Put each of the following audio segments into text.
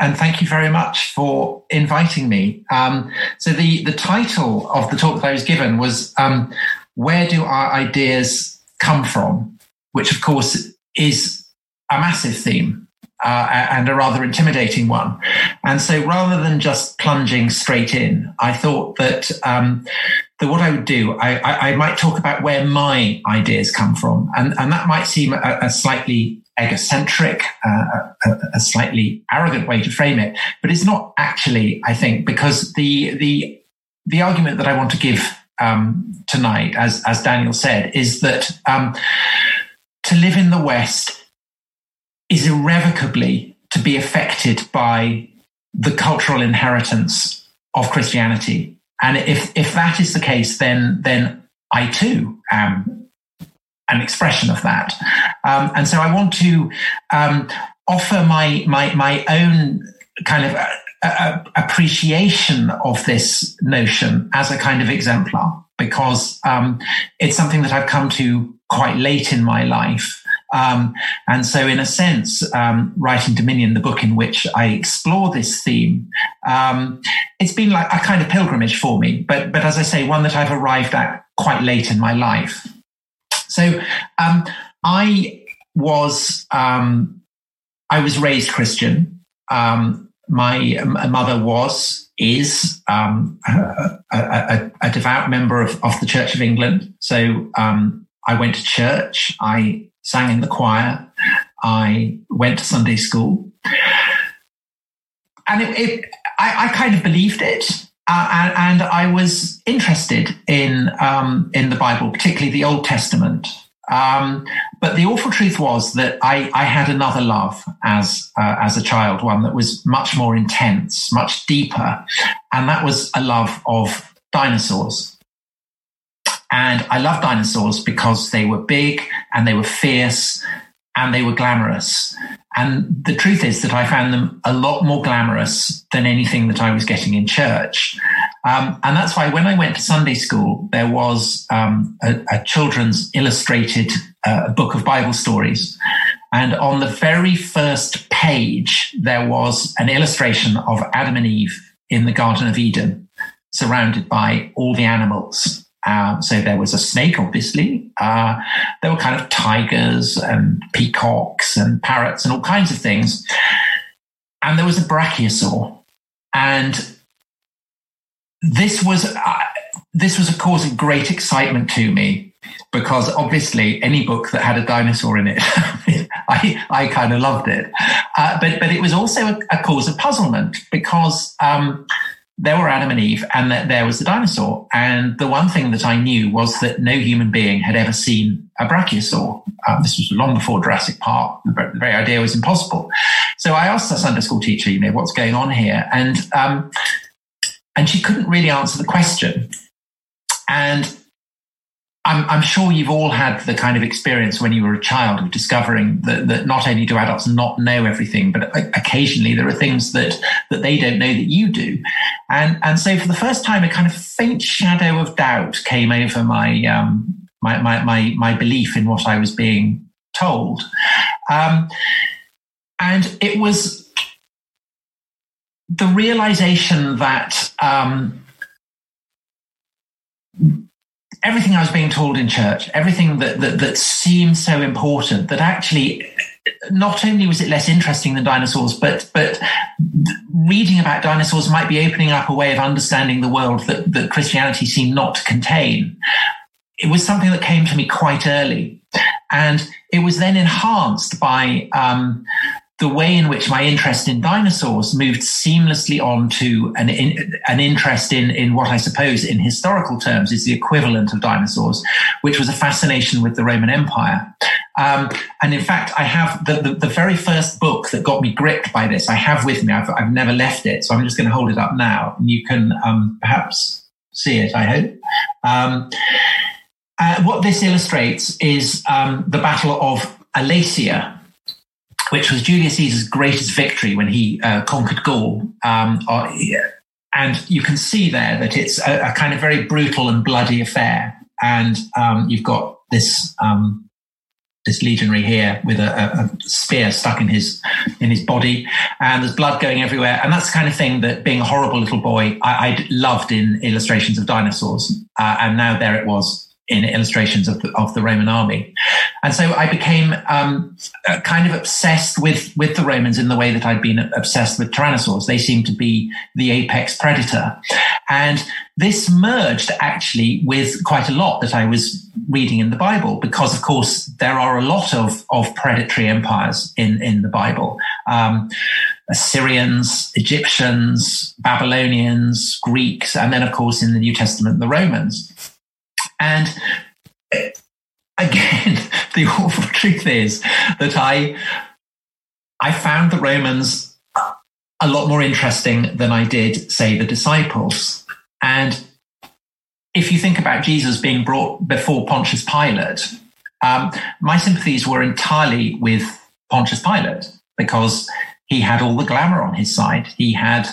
and thank you very much for inviting me. Um, so the the title of the talk that I was given was um, "Where Do Our Ideas Come From," which of course is a massive theme uh, and a rather intimidating one. And so rather than just plunging straight in, I thought that, um, that what I would do, I, I, I, might talk about where my ideas come from. And, and that might seem a, a slightly egocentric, uh, a, a, slightly arrogant way to frame it, but it's not actually, I think, because the, the, the argument that I want to give um, tonight, as, as Daniel said, is that um, to live in the West is irrevocably to be affected by the cultural inheritance of Christianity. And if, if that is the case, then, then I too am an expression of that. Um, and so I want to um, offer my, my, my own kind of uh, appreciation of this notion as a kind of exemplar because um, it's something that I've come to quite late in my life. Um, and so, in a sense, um, writing Dominion, the book in which I explore this theme, um, it's been like a kind of pilgrimage for me. But, but as I say, one that I've arrived at quite late in my life. So, um, I was um, I was raised Christian. Um, my mother was is a, a, a, devout member of, of the Church of England. So I went to church. I sang in the choir. I went to Sunday school. And it, it I, I, kind of believed it. Uh, and, I was interested in, um, in the Bible, particularly the Old Testament. Um, but the awful truth was that I, I had another love as uh, as a child, one that was much more intense, much deeper, and that was a love of dinosaurs. And I loved dinosaurs because they were big and they were fierce and they were glamorous. And the truth is that I found them a lot more glamorous than anything that I was getting in church. Um, and that's why when I went to Sunday school, there was um, a, a, children's illustrated uh, book of Bible stories. And on the very first page, there was an illustration of Adam and Eve in the Garden of Eden, surrounded by all the animals. Uh, so there was a snake, obviously. Uh, there were kind of tigers and peacocks and parrots and all kinds of things. And there was a brachiosaur. And this was uh, this was a cause of great excitement to me because obviously any book that had a dinosaur in it, I, I kind of loved it. Uh, but but it was also a, a cause of puzzlement because um, there were Adam and Eve, and that there was the dinosaur. And the one thing that I knew was that no human being had ever seen a brachiosaur. Um, this was long before Jurassic Park. The very idea was impossible. So I asked the Sunday school teacher, you know, what's going on here? And um, and she couldn't really answer the question. And I'm, I'm, sure you've all had the kind of experience when you were a child of discovering that, that, not only do adults not know everything, but occasionally there are things that, that they don't know that you do. And, and so for the first time, a kind of faint shadow of doubt came over my, um, my, my, my, my belief in what I was being told. Um, and it was the realization that, um, everything I was being told in church, everything that, that, that seemed so important that actually not only was it less interesting than dinosaurs, but but reading about dinosaurs might be opening up a way of understanding the world that, that Christianity seemed not to contain. It was something that came to me quite early, and it was then enhanced by um, the way in which my interest in dinosaurs moved seamlessly on to an, in, an interest in, in what I suppose in historical terms is the equivalent of dinosaurs, which was a fascination with the Roman Empire. Um, and in fact, I have the, the, the, very first book that got me gripped by this, I have with me. I've, I've never left it. So I'm just going to hold it up now and you can um, perhaps see it, I hope. Um, uh, what this illustrates is um, the Battle of Alesia, which was Julius Caesar's greatest victory when he uh, conquered Gaul. Um, uh, and you can see there that it's a, a, kind of very brutal and bloody affair. And um, you've got this um, this legionary here with a, a, spear stuck in his in his body, and there's blood going everywhere. And that's the kind of thing that, being a horrible little boy, I, I loved in illustrations of dinosaurs. Uh, and now there it was in illustrations of the, of the Roman army. And so I became um, uh, kind of obsessed with, with the Romans in the way that I'd been obsessed with tyrannosaurs. They seemed to be the apex predator. And this merged actually with quite a lot that I was reading in the Bible, because of course there are a lot of, of predatory empires in, in the Bible. Um, Assyrians, Egyptians, Babylonians, Greeks, and then of course in the New Testament, the Romans. And again, the awful truth is that I I found the Romans a lot more interesting than I did, say, the disciples. And if you think about Jesus being brought before Pontius Pilate, um, my sympathies were entirely with Pontius Pilate because he had all the glamour on his side. He had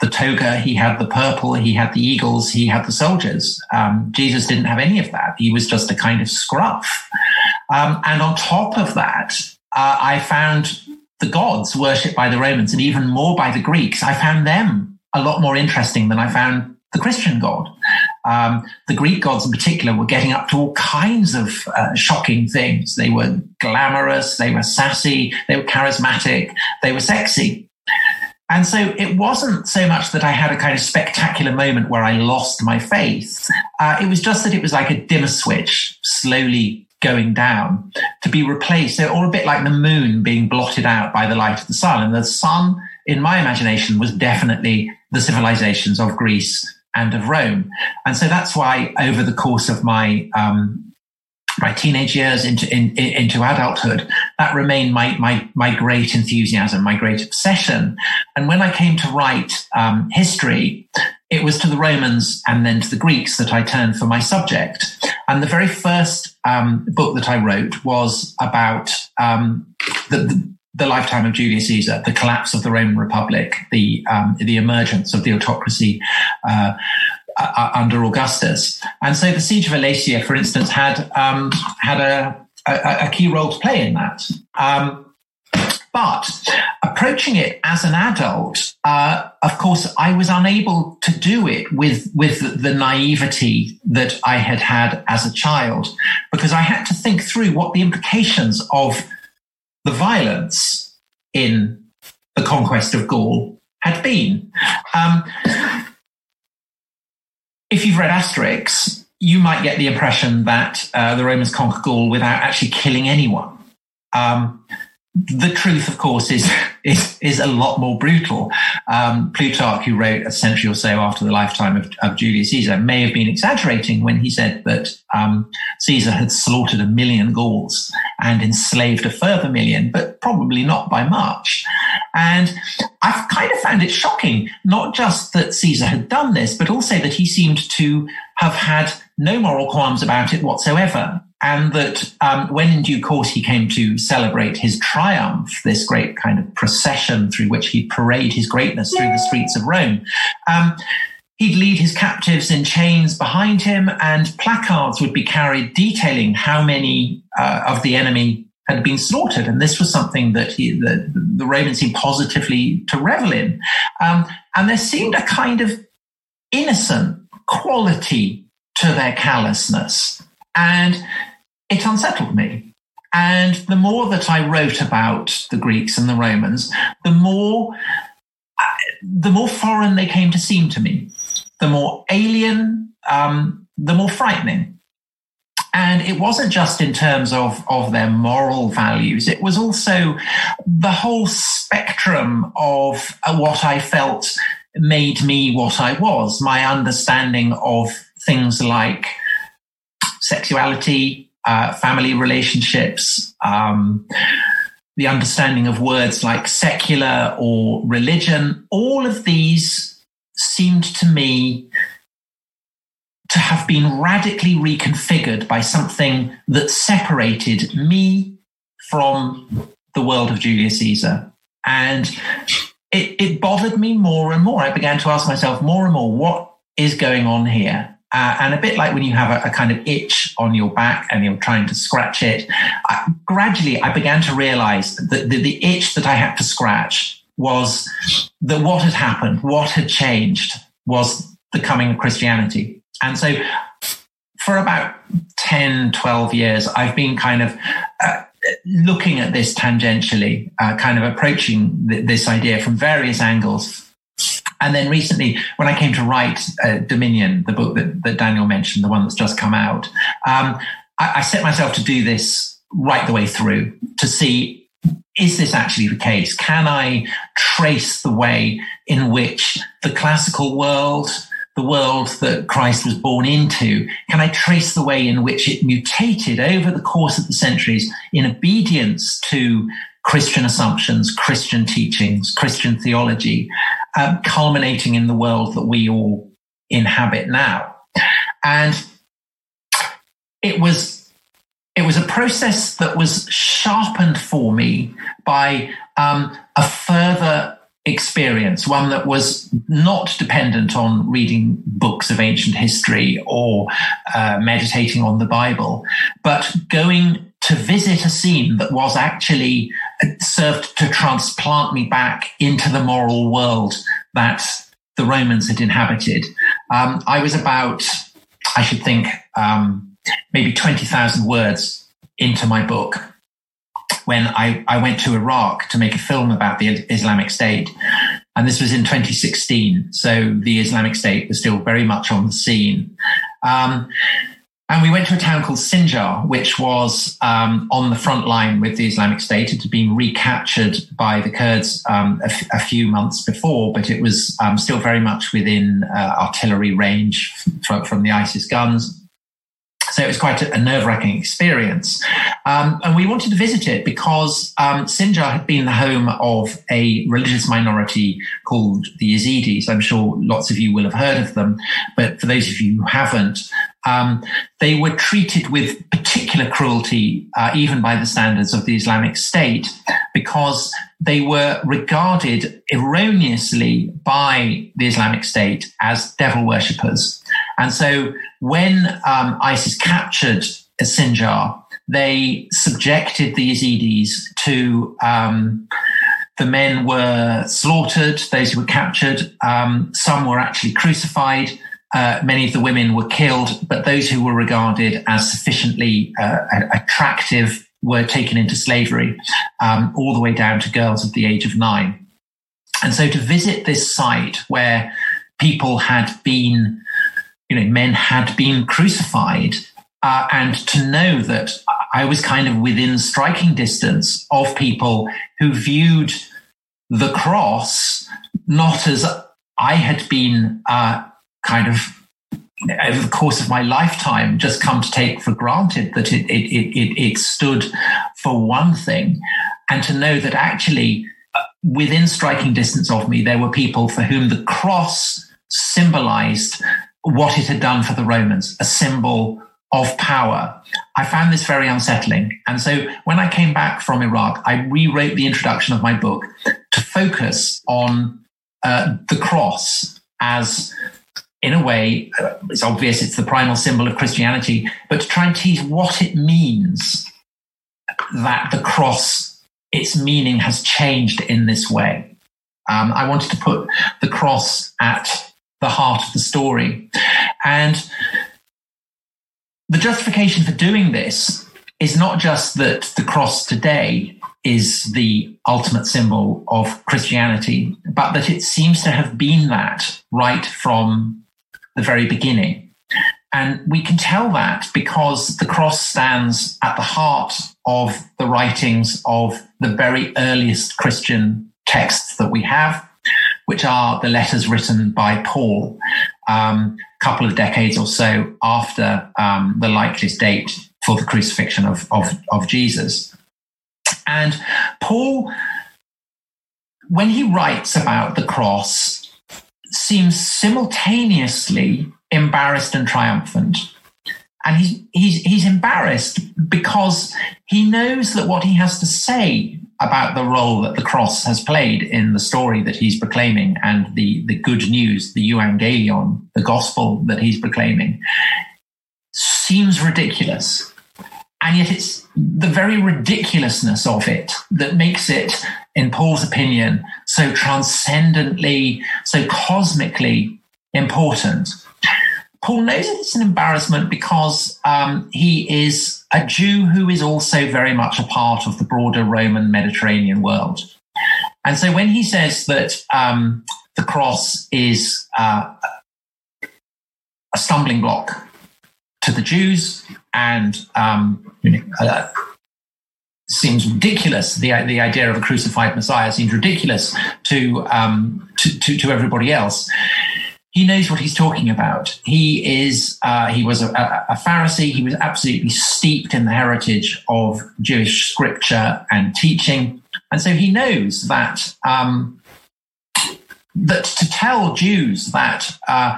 the toga, he had the purple, he had the eagles, he had the soldiers. Um, Jesus didn't have any of that. He was just a kind of scruff. Um, and on top of that, uh, I found the gods worshipped by the Romans and even more by the Greeks. I found them a lot more interesting than I found the Christian God. Um, the Greek gods in particular were getting up to all kinds of uh, shocking things. They were glamorous, they were sassy, they were charismatic, they were sexy. And so it wasn't so much that I had a kind of spectacular moment where I lost my faith. Uh, it was just that it was like a dimmer switch slowly going down to be replaced, So, or a bit like the moon being blotted out by the light of the sun. And the sun, in my imagination, was definitely the civilizations of Greece and of Rome. And so that's why over the course of my um, my teenage years into in, into adulthood, that remained my my my great enthusiasm, my great obsession. And when I came to write um, history, it was to the Romans and then to the Greeks that I turned for my subject. And the very first um, book that I wrote was about um, the, the the lifetime of Julius Caesar, the collapse of the Roman Republic, the um, the emergence of the autocracy uh, uh, uh, under Augustus. And so the siege of Alesia, for instance, had um, had a, a, a, key role to play in that. Um, but approaching it as an adult, uh, of course, I was unable to do it with with the naivety that I had had as a child, because I had to think through what the implications of the violence in the conquest of Gaul had been. Um, if you've read Asterix, you might get the impression that uh, the Romans conquered Gaul without actually killing anyone. Um, the truth, of course, is is is a lot more brutal. Um, Plutarch, who wrote a century or so after the lifetime of, of Julius Caesar, may have been exaggerating when he said that um, Caesar had slaughtered a million Gauls and enslaved a further million, but probably not by much. And I've kind of found it shocking, not just that Caesar had done this, but also that he seemed to have had no moral qualms about it whatsoever. And that um, when in due course he came to celebrate his triumph, this great kind of procession through which he'd parade his greatness through the streets of Rome, um, he'd lead his captives in chains behind him, and placards would be carried detailing how many uh, of the enemy had been slaughtered. And this was something that he, the, the Romans seemed positively to revel in. Um, and there seemed a kind of innocent quality to their callousness. And it unsettled me. And the more that I wrote about the Greeks and the Romans, the more the more foreign they came to seem to me, the more alien, um, the more frightening. And it wasn't just in terms of, of their moral values, it was also the whole spectrum of uh, what I felt made me what I was, my understanding of things like sexuality, uh, family relationships, um, the understanding of words like secular or religion, all of these seemed to me to have been radically reconfigured by something that separated me from the world of Julius Caesar. And it, it bothered me more and more. I began to ask myself more and more, what is going on here? uh, and a bit like when you have a, a, kind of itch on your back and you're trying to scratch it, I, gradually I began to realize that the, the itch that I had to scratch was that what had happened, what had changed was the coming of Christianity. And so for about 10, 12 years, I've been kind of uh, looking at this tangentially, uh, kind of approaching th- this idea from various angles. And then recently, when I came to write uh, Dominion, the book that, that, Daniel mentioned, the one that's just come out, um, I, I set myself to do this right the way through to see is this actually the case? Can I trace the way in which the classical world, the world that Christ was born into, can I trace the way in which it mutated over the course of the centuries in obedience to Christian assumptions, Christian teachings, Christian theology, um, culminating in the world that we all inhabit now? And it was it was a process that was sharpened for me by um, a further experience, one that was not dependent on reading books of ancient history or uh, meditating on the Bible, but going to visit a scene that was actually uh, served to transplant me back into the moral world that the Romans had inhabited. Um, I was about, I should think, um, maybe 20,000 words into my book when I, I went to Iraq to make a film about the Islamic State. And this was in 2016. So the Islamic State was still very much on the scene. Um, and we went to a town called Sinjar, which was um, on the front line with the Islamic State. It had been recaptured by the Kurds um, a, f- a few months before, but it was um, still very much within uh, artillery range f- from the ISIS guns. So it was quite a, nerve wracking experience. Um, and we wanted to visit it because um, Sinjar had been the home of a religious minority called the Yazidis. I'm sure lots of you will have heard of them, but for those of you who haven't, um, they were treated with particular cruelty, uh, even by the standards of the Islamic State, because they were regarded erroneously by the Islamic State as devil worshippers. And so when um, ISIS captured Sinjar, they subjected the Yazidis to um, the men were slaughtered, those who were captured. Um, some were actually crucified. Uh, many of the women were killed, but those who were regarded as sufficiently uh, attractive were taken into slavery, um, all the way down to girls of the age of nine. And so to visit this site where people had been you know, men had been crucified, uh, and to know that I was kind of within striking distance of people who viewed the cross not as I had been uh, kind of over the course of my lifetime just come to take for granted that it, it, it, it stood for one thing, and to know that actually uh, within striking distance of me, there were people for whom the cross symbolized what it had done for the Romans, a symbol of power. I found this very unsettling. And so when I came back from Iraq, I rewrote the introduction of my book to focus on uh, the cross as, in a way, uh, it's obvious it's the primal symbol of Christianity, but to try and tease what it means that the cross, its meaning has changed in this way. Um, I wanted to put the cross at the heart of the story. And the justification for doing this is not just that the cross today is the ultimate symbol of Christianity, but that it seems to have been that right from the very beginning. And we can tell that because the cross stands at the heart of the writings of the very earliest Christian texts that we have which are the letters written by Paul um, a couple of decades or so after um, the likeliest date for the crucifixion of, of, of Jesus. And Paul, when he writes about the cross, seems simultaneously embarrassed and triumphant. And he's, he's, he's embarrassed because he knows that what he has to say about the role that the cross has played in the story that he's proclaiming and the, the good news, the euangelion, the gospel that he's proclaiming, seems ridiculous. And yet it's the very ridiculousness of it that makes it, in Paul's opinion, so transcendently, so cosmically important. Paul knows it's an embarrassment because um, he is a Jew who is also very much a part of the broader Roman Mediterranean world. And so when he says that um, the cross is uh, a stumbling block to the Jews and um, uh, seems ridiculous. The, the idea of a crucified Messiah seems ridiculous to, um, to, to, to everybody else he knows what he's talking about. He is uh, he was a, a, Pharisee. He was absolutely steeped in the heritage of Jewish scripture and teaching, and so he knows that um, that to tell Jews that uh,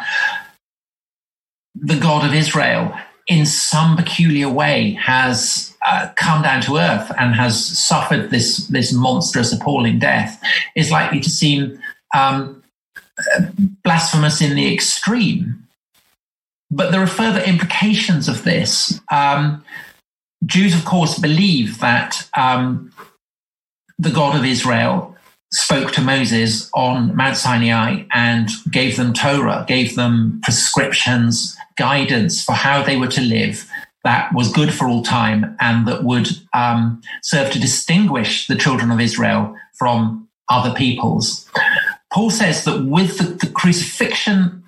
the God of Israel in some peculiar way has uh, come down to earth and has suffered this this monstrous, appalling death is likely to seem um, blasphemous in the extreme. But there are further implications of this. Um, Jews, of course, believe that um, the God of Israel spoke to Moses on Mount Sinai and gave them Torah, gave them prescriptions, guidance for how they were to live that was good for all time and that would um, serve to distinguish the children of Israel from other peoples. Paul says that with the, the crucifixion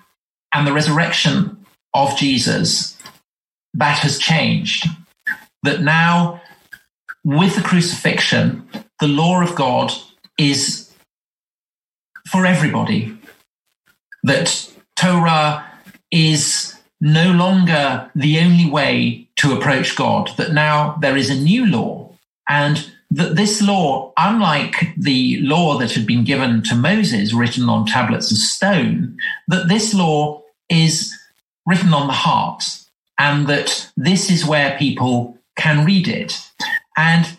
and the resurrection of Jesus, that has changed. That now, with the crucifixion, the law of God is for everybody. That Torah is no longer the only way to approach God, that now there is a new law. And that this law, unlike the law that had been given to Moses, written on tablets of stone, that this law is written on the heart, and that this is where people can read it. And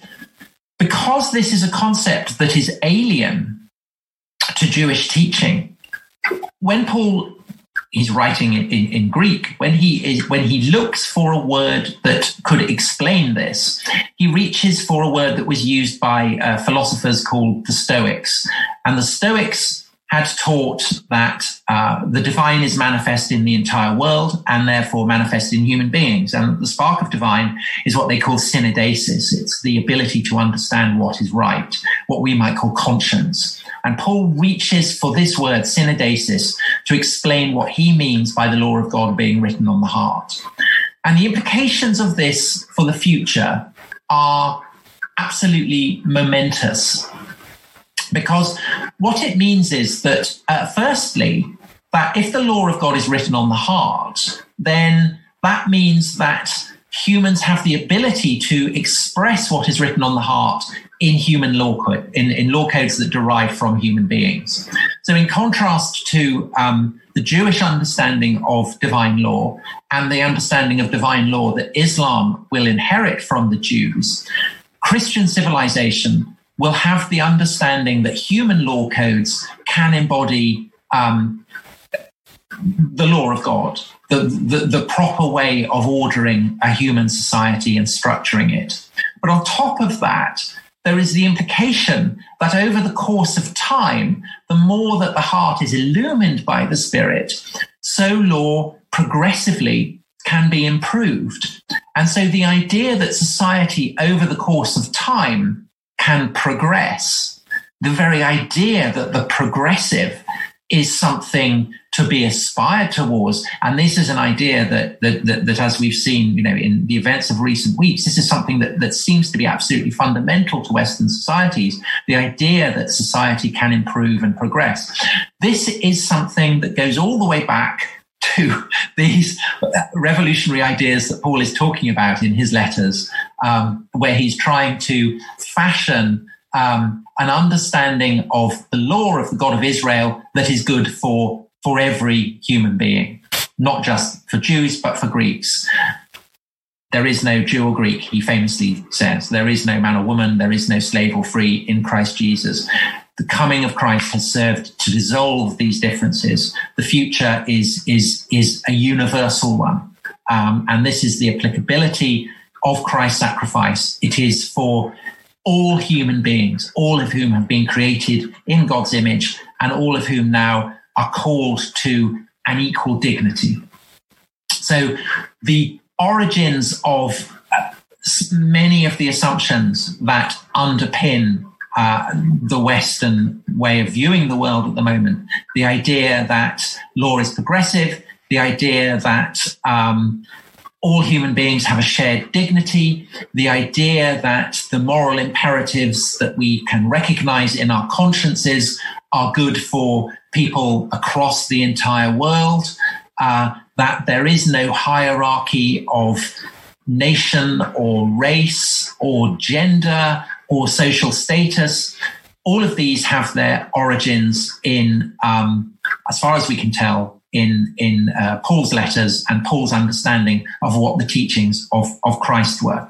because this is a concept that is alien to Jewish teaching, when Paul he's writing in, in, in, Greek, when he is when he looks for a word that could explain this, he reaches for a word that was used by uh, philosophers called the Stoics, and the Stoics had taught that uh, the divine is manifest in the entire world and therefore manifest in human beings. And the spark of divine is what they call syneidesis. It's the ability to understand what is right, what we might call conscience. And Paul reaches for this word, syneidesis, to explain what he means by the law of God being written on the heart. And the implications of this for the future are absolutely momentous. Because what it means is that, uh, firstly, that if the law of God is written on the heart, then that means that humans have the ability to express what is written on the heart in human law code, in, in law codes that derive from human beings. So, in contrast to um, the Jewish understanding of divine law and the understanding of divine law that Islam will inherit from the Jews, Christian civilization will have the understanding that human law codes can embody um, the law of God, the, the, the proper way of ordering a human society and structuring it. But on top of that, there is the implication that over the course of time, the more that the heart is illumined by the Spirit, so law progressively can be improved. And so the idea that society over the course of time can progress, the very idea that the progressive is something to be aspired towards. And this is an idea that, that, that, that, as we've seen, you know, in the events of recent weeks, this is something that, that seems to be absolutely fundamental to Western societies. The idea that society can improve and progress. This is something that goes all the way back to these revolutionary ideas that Paul is talking about in his letters, um, where he's trying to fashion um, an understanding of the law of the God of Israel that is good for, for every human being, not just for Jews, but for Greeks. there is no Jew or Greek, he famously says. There is no man or woman, there is no slave or free in Christ Jesus. The coming of Christ has served to dissolve these differences. The future is, is, is a universal one. Um, and this is the applicability of Christ's sacrifice. It is for all human beings, all of whom have been created in God's image, and all of whom now are called to an equal dignity. So the origins of uh, many of the assumptions that underpin uh, the Western way of viewing the world at the moment. The idea that law is progressive, the idea that um, all human beings have a shared dignity, the idea that the moral imperatives that we can recognize in our consciences are good for people across the entire world, uh, that there is no hierarchy of nation or race or gender or social status. All of these have their origins in, um, as far as we can tell, in in uh, Paul's letters and Paul's understanding of what the teachings of of Christ were.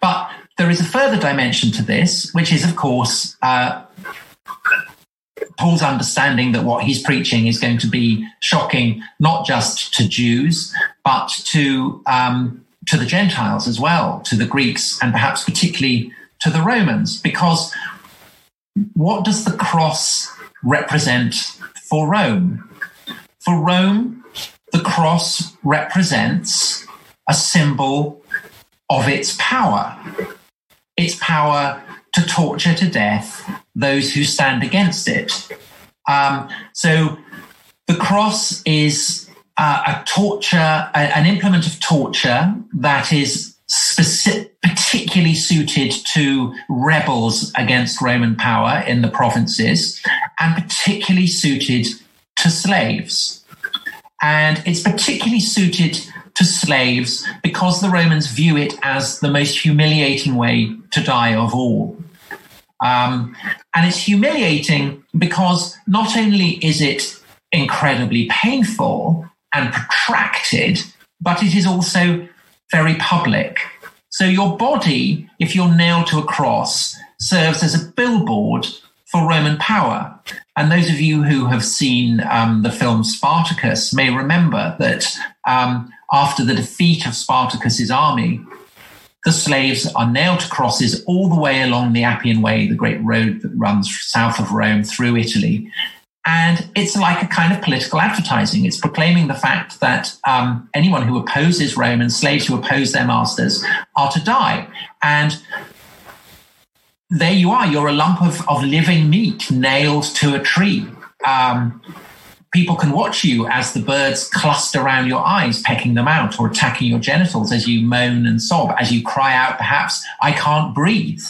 But there is a further dimension to this, which is, of course, uh, Paul's understanding that what he's preaching is going to be shocking not just to Jews, but to um, to the Gentiles as well, to the Greeks, and perhaps particularly to the Romans, because what does the cross represent for Rome? For Rome, the cross represents a symbol of its power, its power to torture to death those who stand against it. Um, so the cross is uh, a torture, an implement of torture that is specific, particularly suited to rebels against Roman power in the provinces, and particularly suited to slaves. And it's particularly suited to slaves because the Romans view it as the most humiliating way to die of all. Um, and it's humiliating because not only is it incredibly painful and protracted, but it is also very public. So your body, if you're nailed to a cross, serves as a billboard for Roman power. And those of you who have seen um, the film Spartacus may remember that um, after the defeat of Spartacus's army, the slaves are nailed to crosses all the way along the Appian Way, the great road that runs south of Rome through Italy. And it's like a kind of political advertising. It's proclaiming the fact that um, anyone who opposes Rome and slaves who oppose their masters are to die. And there you are, you're a lump of, of living meat nailed to a tree. Um, people can watch you as the birds cluster around your eyes, pecking them out or attacking your genitals as you moan and sob, as you cry out, perhaps, I can't breathe.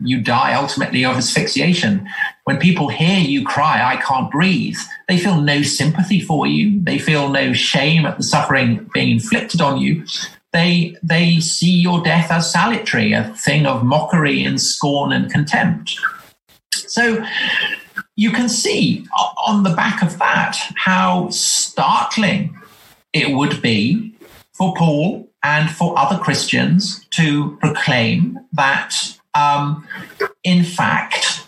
You die ultimately of asphyxiation. When people hear you cry, I can't breathe, they feel no sympathy for you. They feel no shame at the suffering being inflicted on you. They, they see your death as salutary, a thing of mockery and scorn and contempt. So, you can see on the back of that how startling it would be for Paul and for other Christians to proclaim that, um, in fact,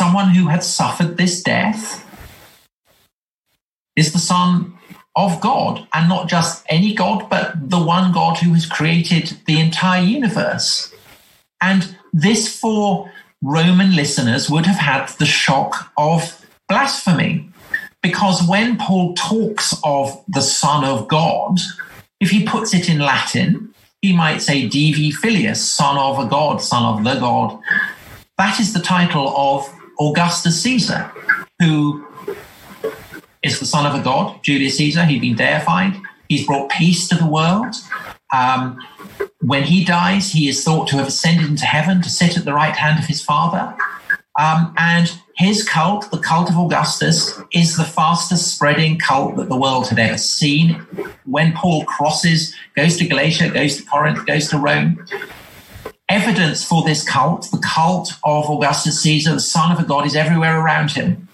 someone who had suffered this death is the Son of God, and not just any God, but the one God who has created the entire universe. And this for Roman listeners would have had the shock of blasphemy. Because when Paul talks of the Son of God, if he puts it in Latin, he might say Divi Filius, Son of a God, Son of the God. That is the title of Augustus Caesar, who is the son of a god, Julius Caesar. He'd been deified. He's brought peace to the world. Um, when he dies, he is thought to have ascended into heaven to sit at the right hand of his father. Um, and his cult, the cult of Augustus, is the fastest spreading cult that the world had ever seen. When Paul crosses, goes to Galatia, goes to Corinth, goes to Rome, evidence for this cult, the cult of Augustus Caesar, the son of a god, is everywhere around him.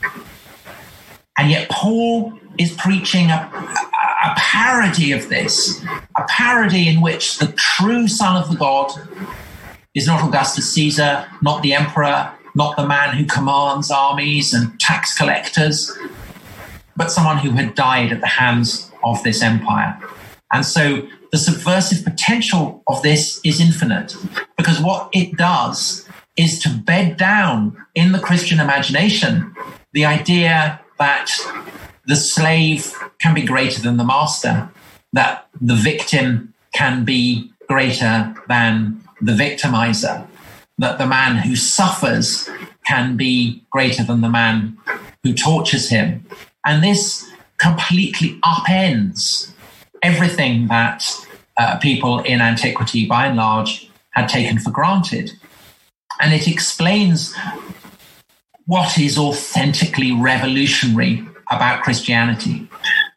And yet, Paul is preaching a, a parody of this, a parody in which the true son of the god is not Augustus Caesar, not the emperor, not the man who commands armies and tax collectors, but someone who had died at the hands of this empire. And so the subversive potential of this is infinite because what it does is to bed down in the Christian imagination the idea that the slave can be greater than the master, that the victim can be greater than the victimizer, that the man who suffers can be greater than the man who tortures him. And this completely upends everything that uh, people in antiquity, by and large, had taken for granted. And it explains what is authentically revolutionary about Christianity.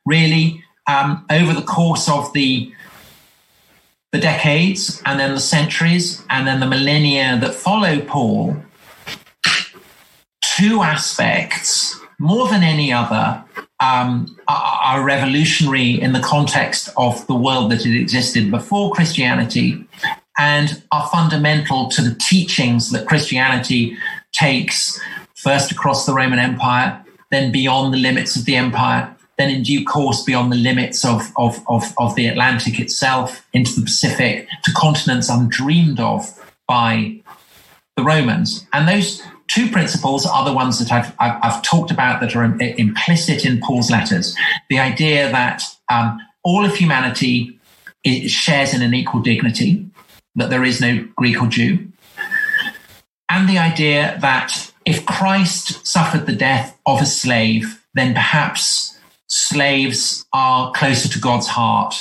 Really, um, over the course of the the decades and then the centuries and then the millennia that follow Paul, two aspects, more than any other, um, are, revolutionary in the context of the world that had existed before Christianity and are fundamental to the teachings that Christianity takes first across the Roman Empire, then beyond the limits of the empire, then in due course beyond the limits of, of, of, of the Atlantic itself into the Pacific to continents undreamed of by the Romans. And those two principles are the ones that I've, I've, I've talked about that are implicit in Paul's letters. The idea that um, all of humanity shares in an equal dignity, that there is no Greek or Jew, and the idea that if Christ suffered the death of a slave, then perhaps slaves are closer to God's heart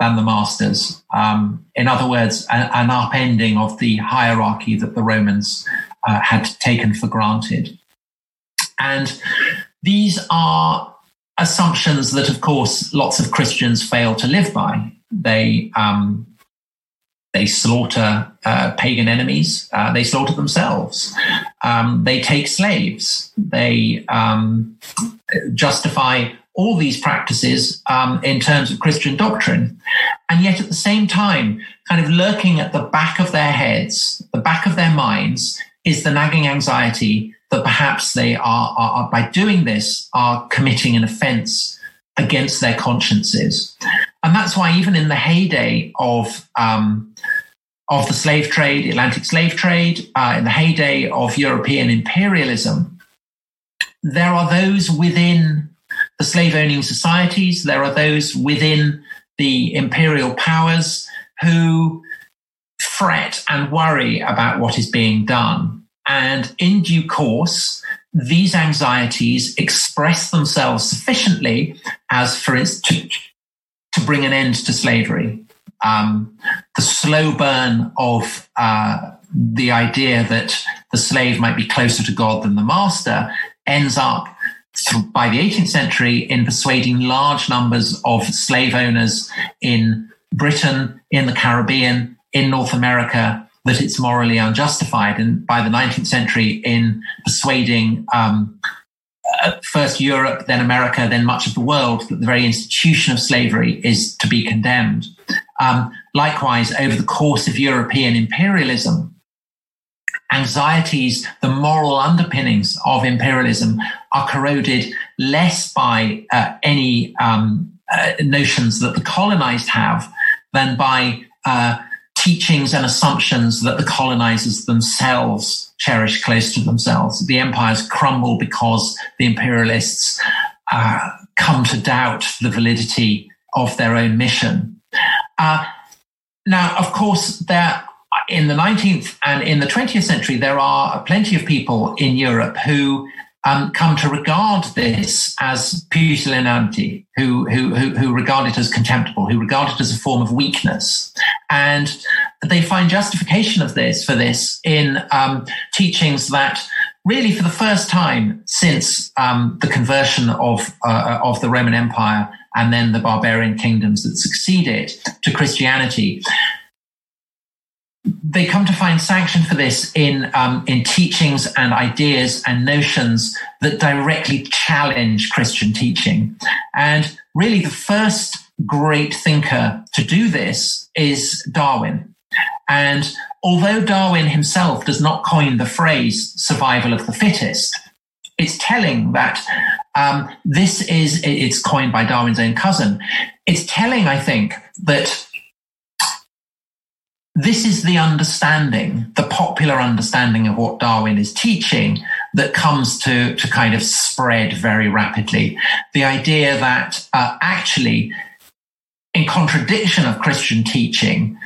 than the masters. Um, in other words, an, an, upending of the hierarchy that the Romans uh, had taken for granted. And these are assumptions that, of course, lots of Christians fail to live by. They um, they slaughter uh, pagan enemies. Uh, they slaughter themselves. Um, they take slaves. They um, justify all these practices um, in terms of Christian doctrine. And yet at the same time, kind of lurking at the back of their heads, the back of their minds, is the nagging anxiety that perhaps they are, are by doing this, are committing an offense against their consciences. And that's why even in the heyday of um, of the slave trade, Atlantic slave trade, uh, in the heyday of European imperialism, there are those within the slave owning societies, there are those within the imperial powers who fret and worry about what is being done. And in due course, these anxieties express themselves sufficiently as, for instance, to, bring an end to slavery um, the slow burn of uh, the idea that the slave might be closer to God than the master ends up by the 18th century in persuading large numbers of slave owners in Britain, in the Caribbean, in North America that it's morally unjustified. And by the 19th century, in persuading um, uh, first Europe, then America, then much of the world that the very institution of slavery is to be condemned. Um, likewise, over the course of European imperialism, anxieties, the moral underpinnings of imperialism are corroded less by uh, any um, uh, notions that the colonized have than by uh, teachings and assumptions that the colonizers themselves cherish close to themselves. The empires crumble because the imperialists uh, come to doubt the validity of their own mission. Uh, now, of course, there in the 19th and in the 20th century, there are plenty of people in Europe who um, come to regard this as pusillanimity, who, who, who, regard it as contemptible, who regard it as a form of weakness. And they find justification of this for this in um, teachings that really for the first time since um, the conversion of, uh, of the Roman Empire and then the barbarian kingdoms that succeeded to Christianity. They come to find sanction for this in um, in teachings and ideas and notions that directly challenge Christian teaching, and really the first great thinker to do this is Darwin. And although Darwin himself does not coin the phrase survival of the fittest, it's telling that um, this is, it's coined by Darwin's own cousin. It's telling, I think, that this is the understanding, the popular understanding of what Darwin is teaching that comes to, to kind of spread very rapidly. The idea that uh, actually, in contradiction of Christian teaching,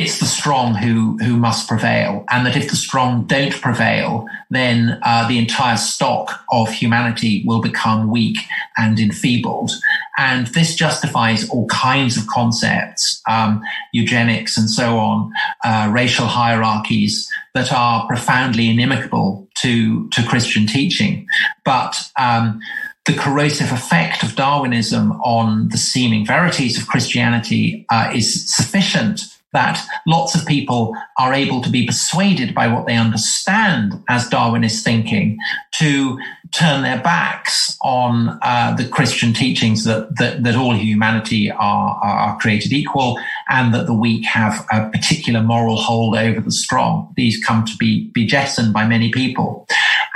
it's the strong who who must prevail, and that if the strong don't prevail, then uh, the entire stock of humanity will become weak and enfeebled. And this justifies all kinds of concepts, um, eugenics and so on, uh, racial hierarchies that are profoundly inimical to to Christian teaching, but. Um, the corrosive effect of Darwinism on the seeming verities of Christianity uh, is sufficient that lots of people are able to be persuaded by what they understand as Darwinist thinking to turn their backs on uh, the Christian teachings that, that, that all humanity are, are created equal and that the weak have a particular moral hold over the strong. These come to be, be jettisoned by many people.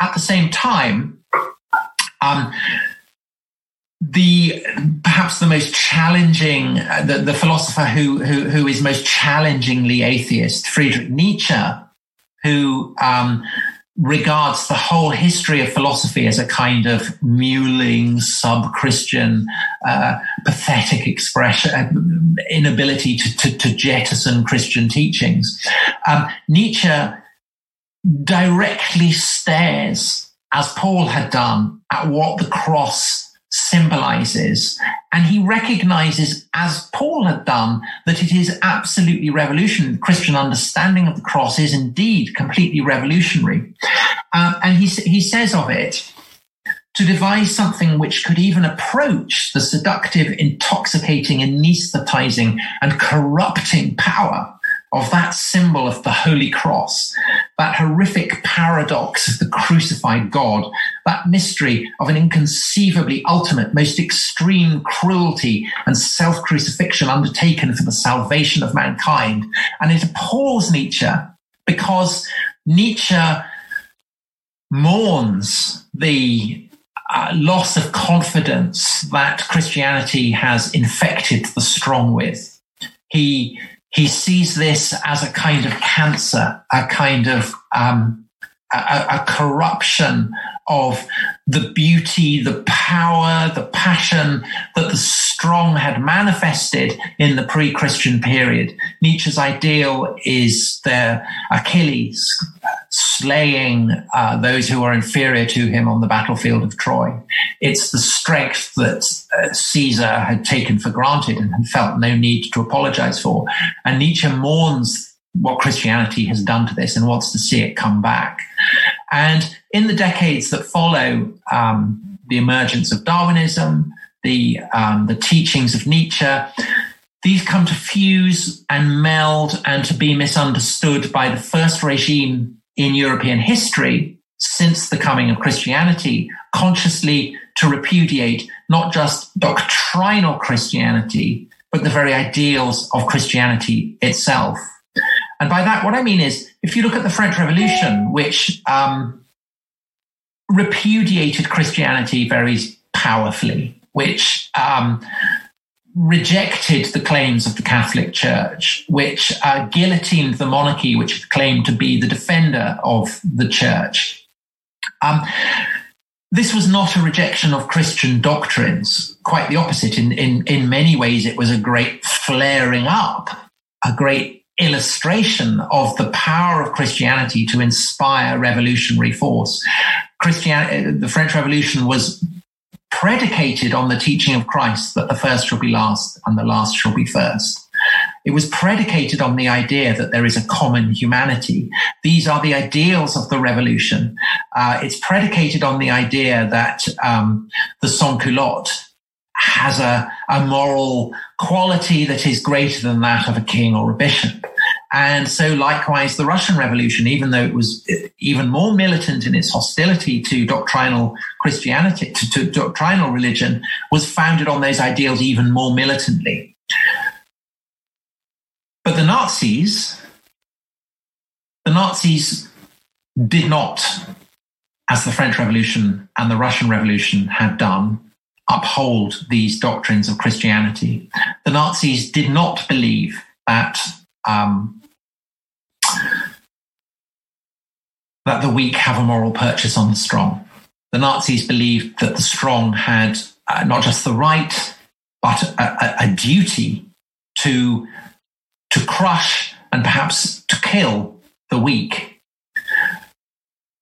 At the same time, um, the perhaps the most challenging, uh, the, the philosopher who, who, who is most challengingly atheist, Friedrich Nietzsche, who um, regards the whole history of philosophy as a kind of mewling, sub-Christian, uh, pathetic expression, uh, inability to, to, to, jettison Christian teachings. Um, Nietzsche directly stares, as Paul had done, at what the cross symbolizes. And he recognizes, as Paul had done, that it is absolutely revolutionary. The Christian understanding of the cross is indeed completely revolutionary. Uh, and he, he says of it, to devise something which could even approach the seductive, intoxicating, anesthetizing, and corrupting power of that symbol of the Holy Cross, that horrific paradox of the crucified God, that mystery of an inconceivably ultimate, most extreme cruelty and self crucifixion undertaken for the salvation of mankind. And it appalls Nietzsche because Nietzsche mourns the uh, loss of confidence that Christianity has infected the strong with. He he sees this as a kind of cancer, a kind of um, a, a corruption of the beauty, the power, the passion that the strong had manifested in the pre-Christian period. Nietzsche's ideal is their Achilles slaying uh, those who are inferior to him on the battlefield of Troy. It's the strength that uh, Caesar had taken for granted and had felt no need to apologize for. And Nietzsche mourns what Christianity has done to this and wants to see it come back. And in the decades that follow um, the emergence of Darwinism, the, um, the teachings of Nietzsche, these come to fuse and meld and to be misunderstood by the first regime in European history since the coming of Christianity, consciously to repudiate not just doctrinal Christianity, but the very ideals of Christianity itself. And by that, what I mean is, if you look at the French Revolution, which um, repudiated Christianity very powerfully, which um, rejected the claims of the Catholic Church, which uh, guillotined the monarchy, which claimed to be the defender of the church. Um, this was not a rejection of Christian doctrines, quite the opposite. In, in, in many ways, it was a great flaring up, a great illustration of the power of Christianity to inspire revolutionary force. Christianity, the French Revolution was predicated on the teaching of Christ that the first shall be last and the last shall be first. It was predicated on the idea that there is a common humanity. These are the ideals of the revolution. Uh, it's predicated on the idea that um, the sans-culotte has a, a moral quality that is greater than that of a king or a bishop. And so, likewise, the Russian Revolution, even though it was even more militant in its hostility to doctrinal Christianity, to, to doctrinal religion, was founded on those ideals even more militantly. But the Nazis, the Nazis did not, as the French Revolution and the Russian Revolution had done, uphold these doctrines of Christianity. The Nazis did not believe that um, that the weak have a moral purchase on the strong. The Nazis believed that the strong had uh, not just the right, but a, a, a duty to to crush and perhaps to kill the weak.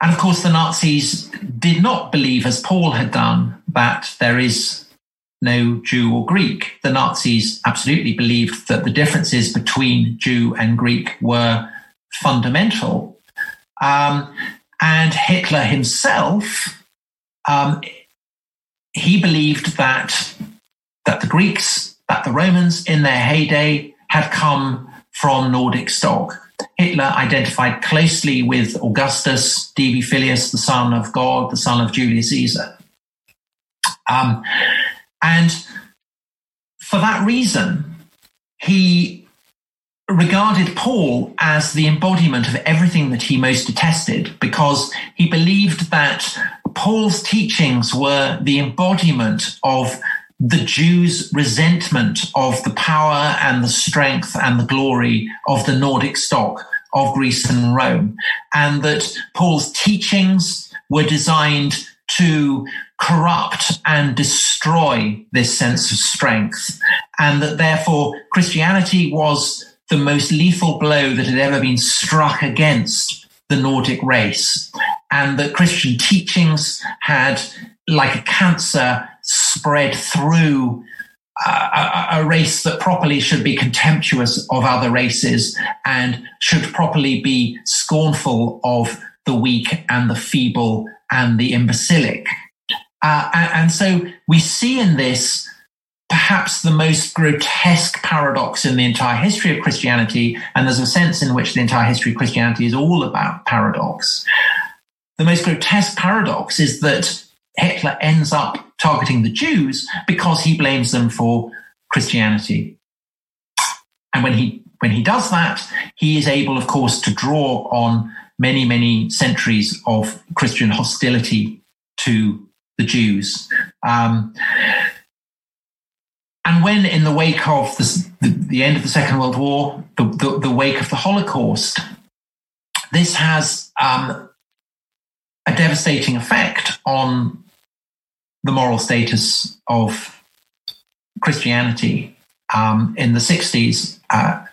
And of course, the Nazis did not believe, as Paul had done, that there is no Jew or Greek. The Nazis absolutely believed that the differences between Jew and Greek were fundamental. Um, and Hitler himself, um, he believed that that the Greeks, that the Romans in their heyday had come from Nordic stock. Hitler identified closely with Augustus, Divi Filius, the son of God, the son of Julius Caesar. Um, and for that reason, he regarded Paul as the embodiment of everything that he most detested because he believed that Paul's teachings were the embodiment of the Jews' resentment of the power and the strength and the glory of the Nordic stock of Greece and Rome, and that Paul's teachings were designed to corrupt and destroy this sense of strength, and that therefore Christianity was the most lethal blow that had ever been struck against the Nordic race, and that Christian teachings had, like a cancer, spread through a, a, race that properly should be contemptuous of other races and should properly be scornful of the weak and the feeble and the imbecilic. Uh, and, and so we see in this perhaps the most grotesque paradox in the entire history of Christianity. And there's a sense in which the entire history of Christianity is all about paradox. The most grotesque paradox is that Hitler ends up targeting the Jews because he blames them for Christianity. And when he when he does that, he is able, of course, to draw on many, many centuries of Christian hostility to the Jews. Um, and when, in the wake of the, the, the end of the Second World War, the, the, the, wake of the Holocaust, this has um, a devastating effect on the moral status of Christianity. Um, in the 60s, uh,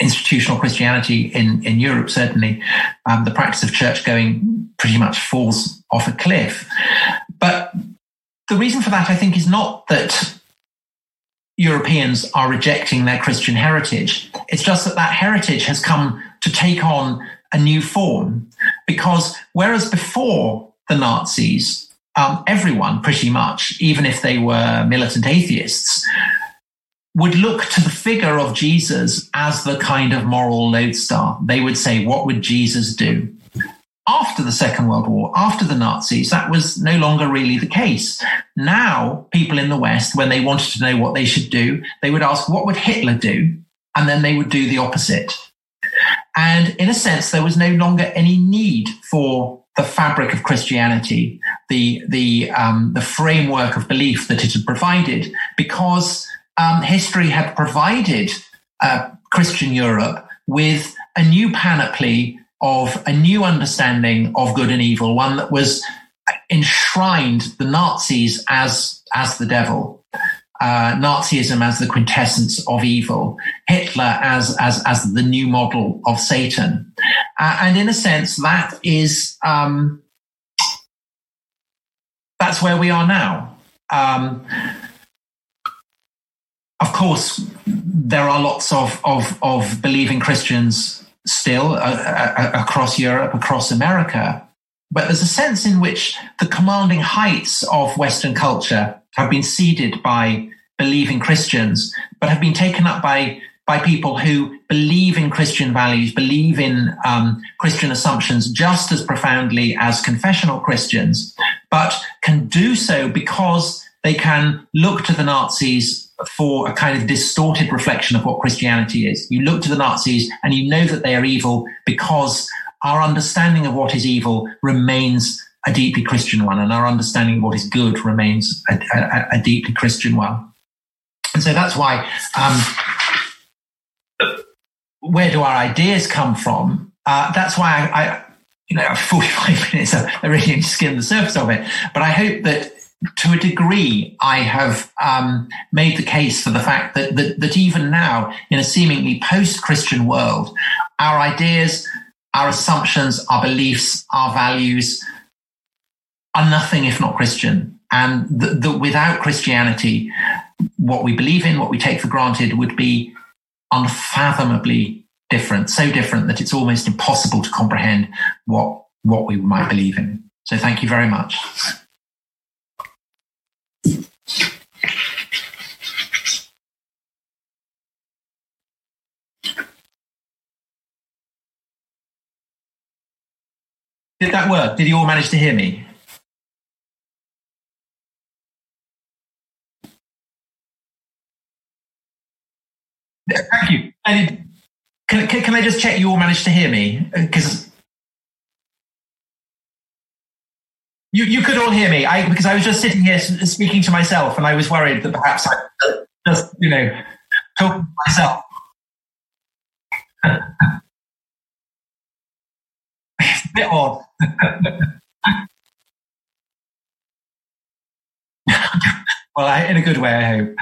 institutional Christianity in, in Europe, certainly, um, the practice of church going pretty much falls off a cliff. But the reason for that, I think, is not that Europeans are rejecting their Christian heritage. It's just that that heritage has come to take on a new form. Because whereas before the Nazis, um, everyone pretty much, even if they were militant atheists, would look to the figure of Jesus as the kind of moral lodestar. They would say, What would Jesus do? After the Second World War, after the Nazis, that was no longer really the case. Now, people in the West, when they wanted to know what they should do, they would ask, What would Hitler do? And then they would do the opposite. And in a sense, there was no longer any need for the fabric of Christianity, the the um, the framework of belief that it had provided, because um, history had provided uh, Christian Europe with a new panoply of a new understanding of good and evil, one that was enshrined the Nazis as as the devil, uh, Nazism as the quintessence of evil, Hitler as as as the new model of Satan, uh, and in a sense, that is um, that's where we are now. Um, of course, there are lots of, of, of believing Christians still uh, uh, across Europe, across America. But there's a sense in which the commanding heights of Western culture have been ceded by believing Christians, but have been taken up by by people who believe in Christian values, believe in um, Christian assumptions just as profoundly as confessional Christians, but can do so because they can look to the Nazis for a kind of distorted reflection of what Christianity is. You look to the Nazis and you know that they are evil because our understanding of what is evil remains a deeply Christian one, and our understanding of what is good remains a, a, a deeply Christian one. And so that's why, um, where do our ideas come from? Uh, that's why I, I, you know, 45 minutes, I really skimmed the surface of it. But I hope that to a degree, I have um, made the case for the fact that, that, that even now, in a seemingly post-Christian world, our ideas, our assumptions, our beliefs, our values are nothing if not Christian, and that, that without Christianity, what we believe in, what we take for granted, would be unfathomably different, so different that it's almost impossible to comprehend what what we might believe in. So, thank you very much. Did that work? Did you all manage to hear me? Thank you. Can, can, can I just check you all managed to hear me? Uh, because you, you could all hear me. I because I was just sitting here speaking to myself, and I was worried that perhaps I just you know talking to myself. it's a bit odd. well, I, in a good way, I hope.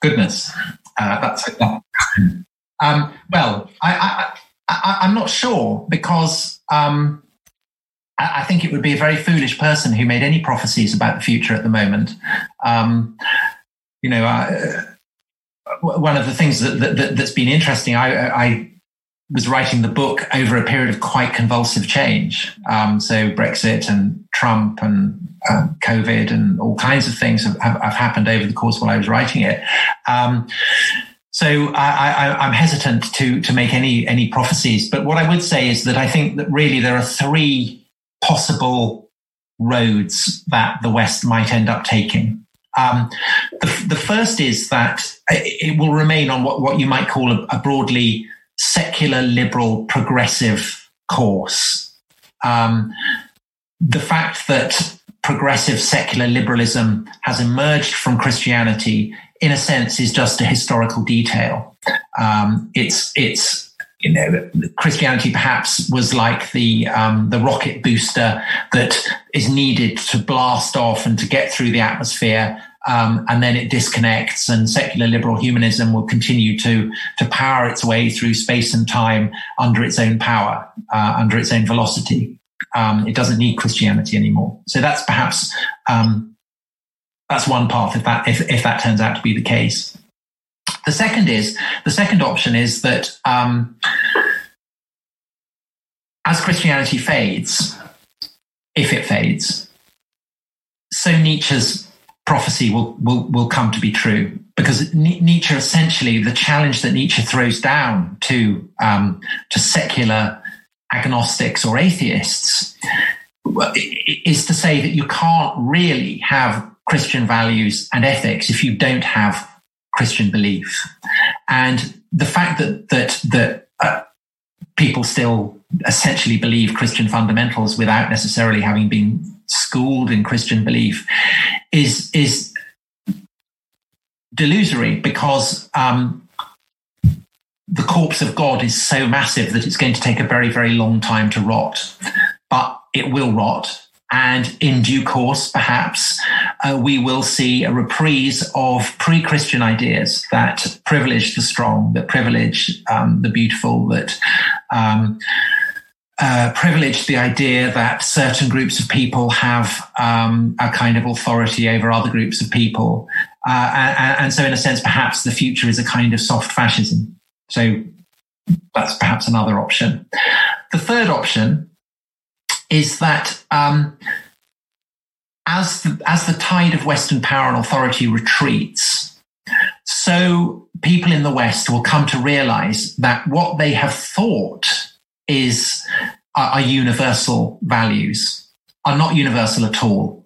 Goodness, uh, that's that. Um, well, I, am not sure because um, I, I, think it would be a very foolish person who made any prophecies about the future at the moment. Um, you know, uh, one of the things that, that, has been interesting, I, I was writing the book over a period of quite convulsive change. Um, so Brexit and Trump and um, COVID and all kinds of things have, have, have, happened over the course while I was writing it. Um, so I, am hesitant to to make any any prophecies. But what I would say is that I think that really there are three possible roads that the West might end up taking. Um, the, the, first is that it will remain on what, what you might call a, a broadly secular, liberal, progressive course. Um, the fact that progressive secular liberalism has emerged from Christianity, in a sense, is just a historical detail. Um, it's it's you know Christianity perhaps was like the um, the rocket booster that is needed to blast off and to get through the atmosphere um, and then it disconnects and secular liberal humanism will continue to to power its way through space and time under its own power uh, under its own velocity. Um, it doesn't need christianity anymore. So that's perhaps um, that's one path if that if, if that turns out to be the case. The second is the second option is that um, as christianity fades if it fades so nietzsche's prophecy will, will, will come to be true. Because Nietzsche essentially the challenge that Nietzsche throws down to um, to secular agnostics or atheists is to say that you can't really have Christian values and ethics if you don't have Christian belief, and the fact that that that uh, people still essentially believe Christian fundamentals without necessarily having been schooled in Christian belief is is delusory because um, the corpse of God is so massive that it's going to take a very very long time to rot, but it will rot. And in due course, perhaps uh, we will see a reprise of pre-Christian ideas that privilege the strong, that privilege um, the beautiful, that um, uh, privilege the idea that certain groups of people have um, a kind of authority over other groups of people. Uh, and, and, so, in a sense, perhaps the future is a kind of soft fascism. So, that's perhaps another option. The third option is that um, as, the, as the tide of Western power and authority retreats, so people in the West will come to realize that what they have thought is are, are universal values are not universal at all.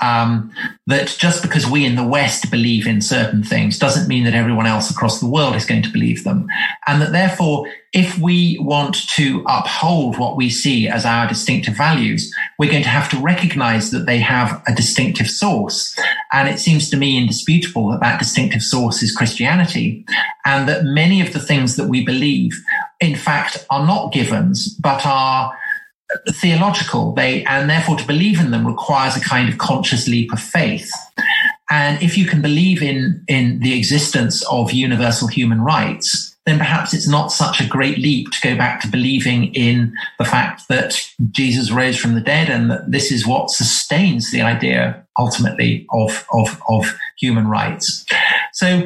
Um, that just because we in the West believe in certain things doesn't mean that everyone else across the world is going to believe them. And that therefore, if we want to uphold what we see as our distinctive values, we're going to have to recognize that they have a distinctive source. And it seems to me indisputable that that distinctive source is Christianity and that many of the things that we believe in fact, are not givens, but are theological. They, and therefore to believe in them requires a kind of conscious leap of faith. And if you can believe in, in the existence of universal human rights, then perhaps it's not such a great leap to go back to believing in the fact that Jesus rose from the dead and that this is what sustains the idea ultimately of, of, of human rights. So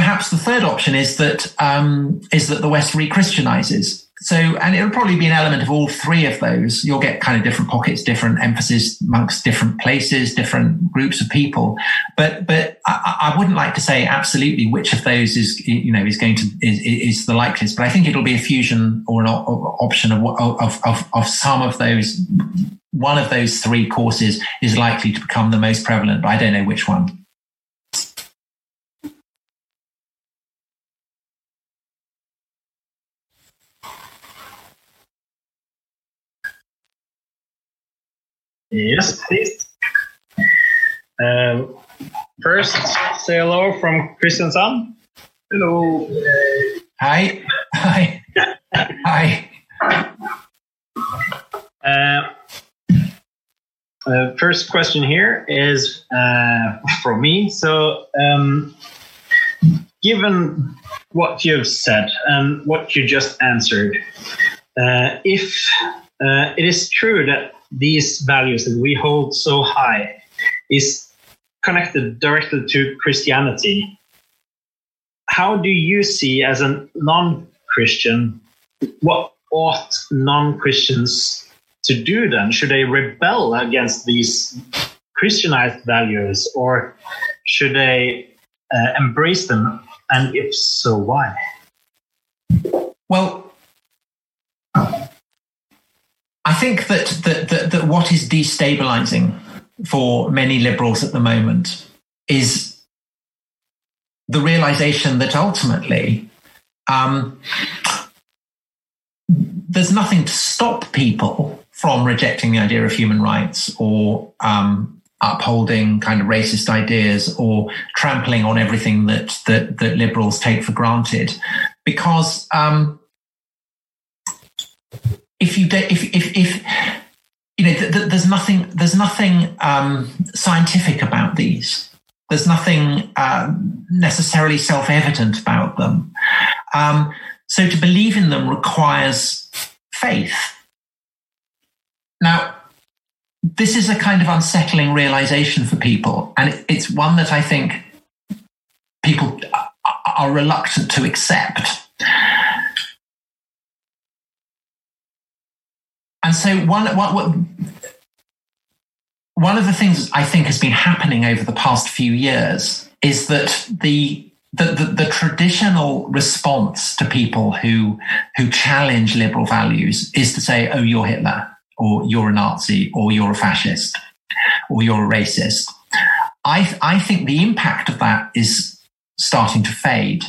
perhaps the third option is that um, is that the West re-Christianizes. So, and it'll probably be an element of all three of those. You'll get kind of different pockets, different emphasis amongst different places, different groups of people. But, but I, I wouldn't like to say absolutely which of those is, you know, is going to is, is the likeliest. But I think it'll be a fusion or an option of, of of of some of those. One of those three courses is likely to become the most prevalent, but I don't know which one. Yes, please. Um, first, say hello from Kristiansand. Hello. Hi. Hi. Hi. Uh, uh, first question here is uh, from me. So, um, given what you've said and what you just answered, uh, if uh, it is true that these values that we hold so high is connected directly to Christianity. How do you see, as a non Christian, what ought non Christians to do then? Should they rebel against these Christianized values or should they uh, embrace them? And if so, why? Well, I think that, that, that, that what is destabilizing for many liberals at the moment is the realization that ultimately um, there's nothing to stop people from rejecting the idea of human rights or um, upholding kind of racist ideas or trampling on everything that that, that liberals take for granted, because um, if you if if if you know th- th- there's nothing there's nothing um, scientific about these. There's nothing uh, necessarily self-evident about them. Um, so to believe in them requires faith. Now, this is a kind of unsettling realization for people, and it's one that I think people are reluctant to accept. And so one, one, one of the things I think has been happening over the past few years is that the the, the, the, traditional response to people who who challenge liberal values is to say, "Oh, you're Hitler," or "You're a Nazi," or "You're a fascist," or "You're a racist." I I think the impact of that is starting to fade,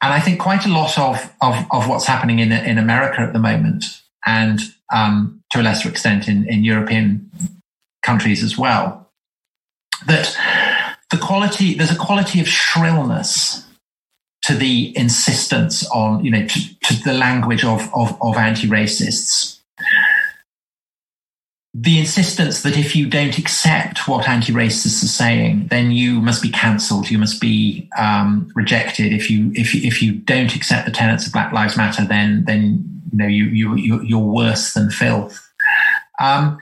and I think quite a lot of of, of what's happening in in America at the moment and um, to a lesser extent in, in European countries as well, that the quality, there's a quality of shrillness to the insistence on, you know, to, to the language of, of, of anti-racists. The insistence that if you don't accept what anti-racists are saying, then you must be cancelled. You must be um, rejected. If you if you, if you don't accept the tenets of Black Lives Matter, then then You know, you you, you you're worse than filth. Um,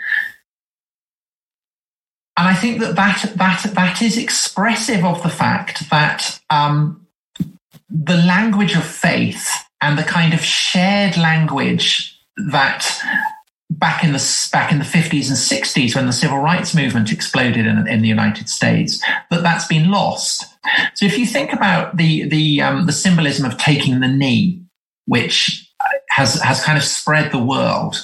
and I think that that that that is expressive of the fact that um, the language of faith and the kind of shared language that back in the back in the 50s and 60s when the civil rights movement exploded in, in the United States that that's been lost. So if you think about the the um, the symbolism of taking the knee, which has has kind of spread the world,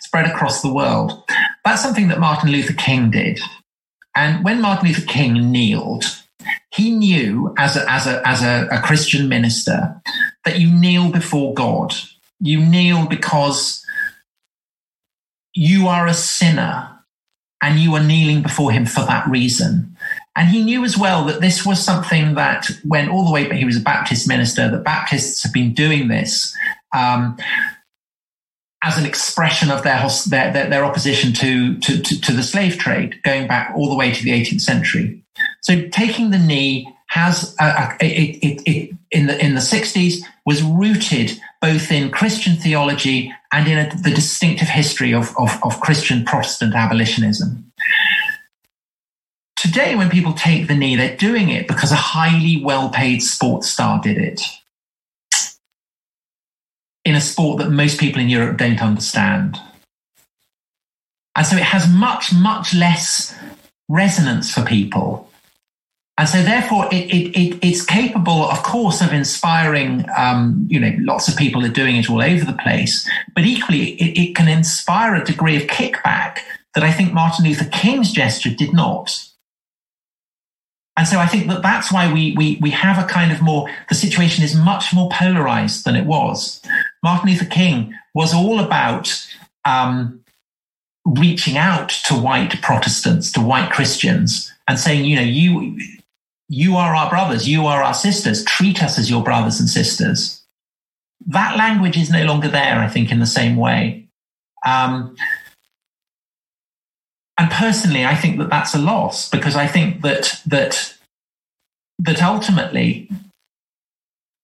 spread across the world, that's something that Martin Luther King did. And when Martin Luther King kneeled, he knew as a, as a, as a, a Christian minister that you kneel before God. You kneel because you are a sinner and you are kneeling before him for that reason. And he knew as well that this was something that went all the way, but he was a Baptist minister, that Baptists have been doing this um, as an expression of their, their, their, their opposition to, to, to, to the slave trade, going back all the way to the 18th century. So taking the knee has a, a, it, it, it, in the in the 60s was rooted both in Christian theology and in a, the distinctive history of, of, of Christian Protestant abolitionism. Today, when people take the knee, they're doing it because a highly well paid sports star did it in a sport that most people in Europe don't understand. And so it has much, much less resonance for people. And so, therefore, it, it, it, it's capable, of course, of inspiring. Um, you know, lots of people are doing it all over the place, but equally, it, it can inspire a degree of kickback that I think Martin Luther King's gesture did not. And so I think that that's why we, we, we have a kind of more, the situation is much more polarized than it was. Martin Luther King was all about um, reaching out to white Protestants, to white Christians, and saying, you know, you you are our brothers, you are our sisters, treat us as your brothers and sisters. That language is no longer there, I think, in the same way. Um, and personally, I think that that's a loss because I think that that that ultimately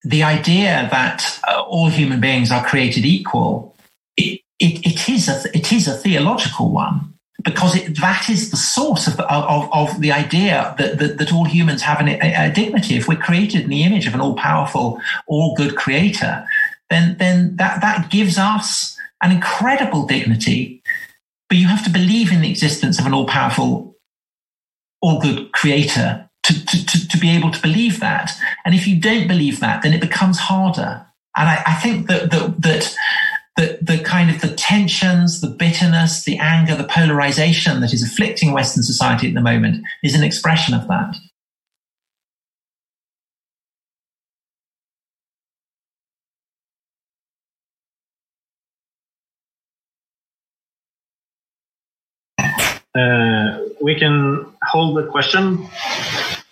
the idea that uh, all human beings are created equal, it, it, it, is a, it is a theological one because it, that is the source of the, of, of the idea that, that, that all humans have an, a, a, dignity. If we're created in the image of an all powerful, all good creator, then, then that, that gives us an incredible dignity. But you have to believe in the existence of an all powerful, all good creator to, to, to, be able to believe that. And if you don't believe that, then it becomes harder. And I, I think that, that, that, that the kind of the tensions, the bitterness, the anger, the polarization that is afflicting Western society at the moment is an expression of that. Uh, we can hold the question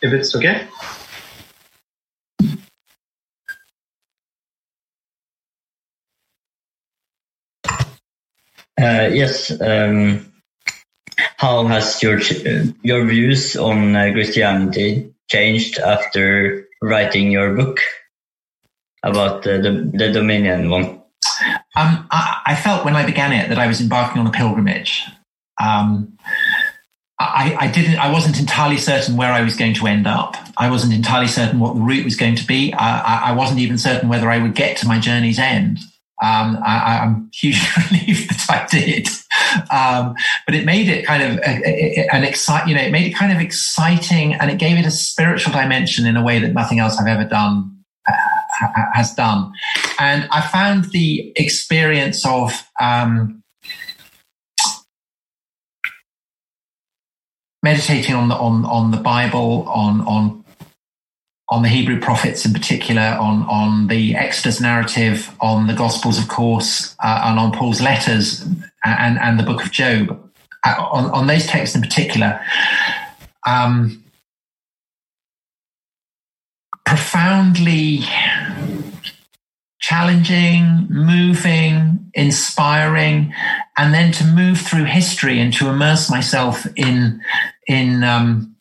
if it's okay. Uh, yes. Um, how has your your views on uh, Christianity changed after writing your book about the, the, the Dominion one? Um, I, I, felt when I began it that I was embarking on a pilgrimage. Um, I, I, didn't. I wasn't entirely certain where I was going to end up. I wasn't entirely certain what the route was going to be. I, I wasn't even certain whether I would get to my journey's end. Um, I, am hugely relieved that I did, um, but it made it kind of an excite. You know, it made it kind of exciting, and it gave it a spiritual dimension in a way that nothing else I've ever done uh, has done. And I found the experience of um, meditating on the on on the Bible, on on on the Hebrew prophets in particular, on on the Exodus narrative, on the Gospels, of course, uh, and on Paul's letters and and the Book of Job, uh, on on those texts in particular. Um, profoundly challenging, moving, inspiring, and then to move through history and to immerse myself in in um,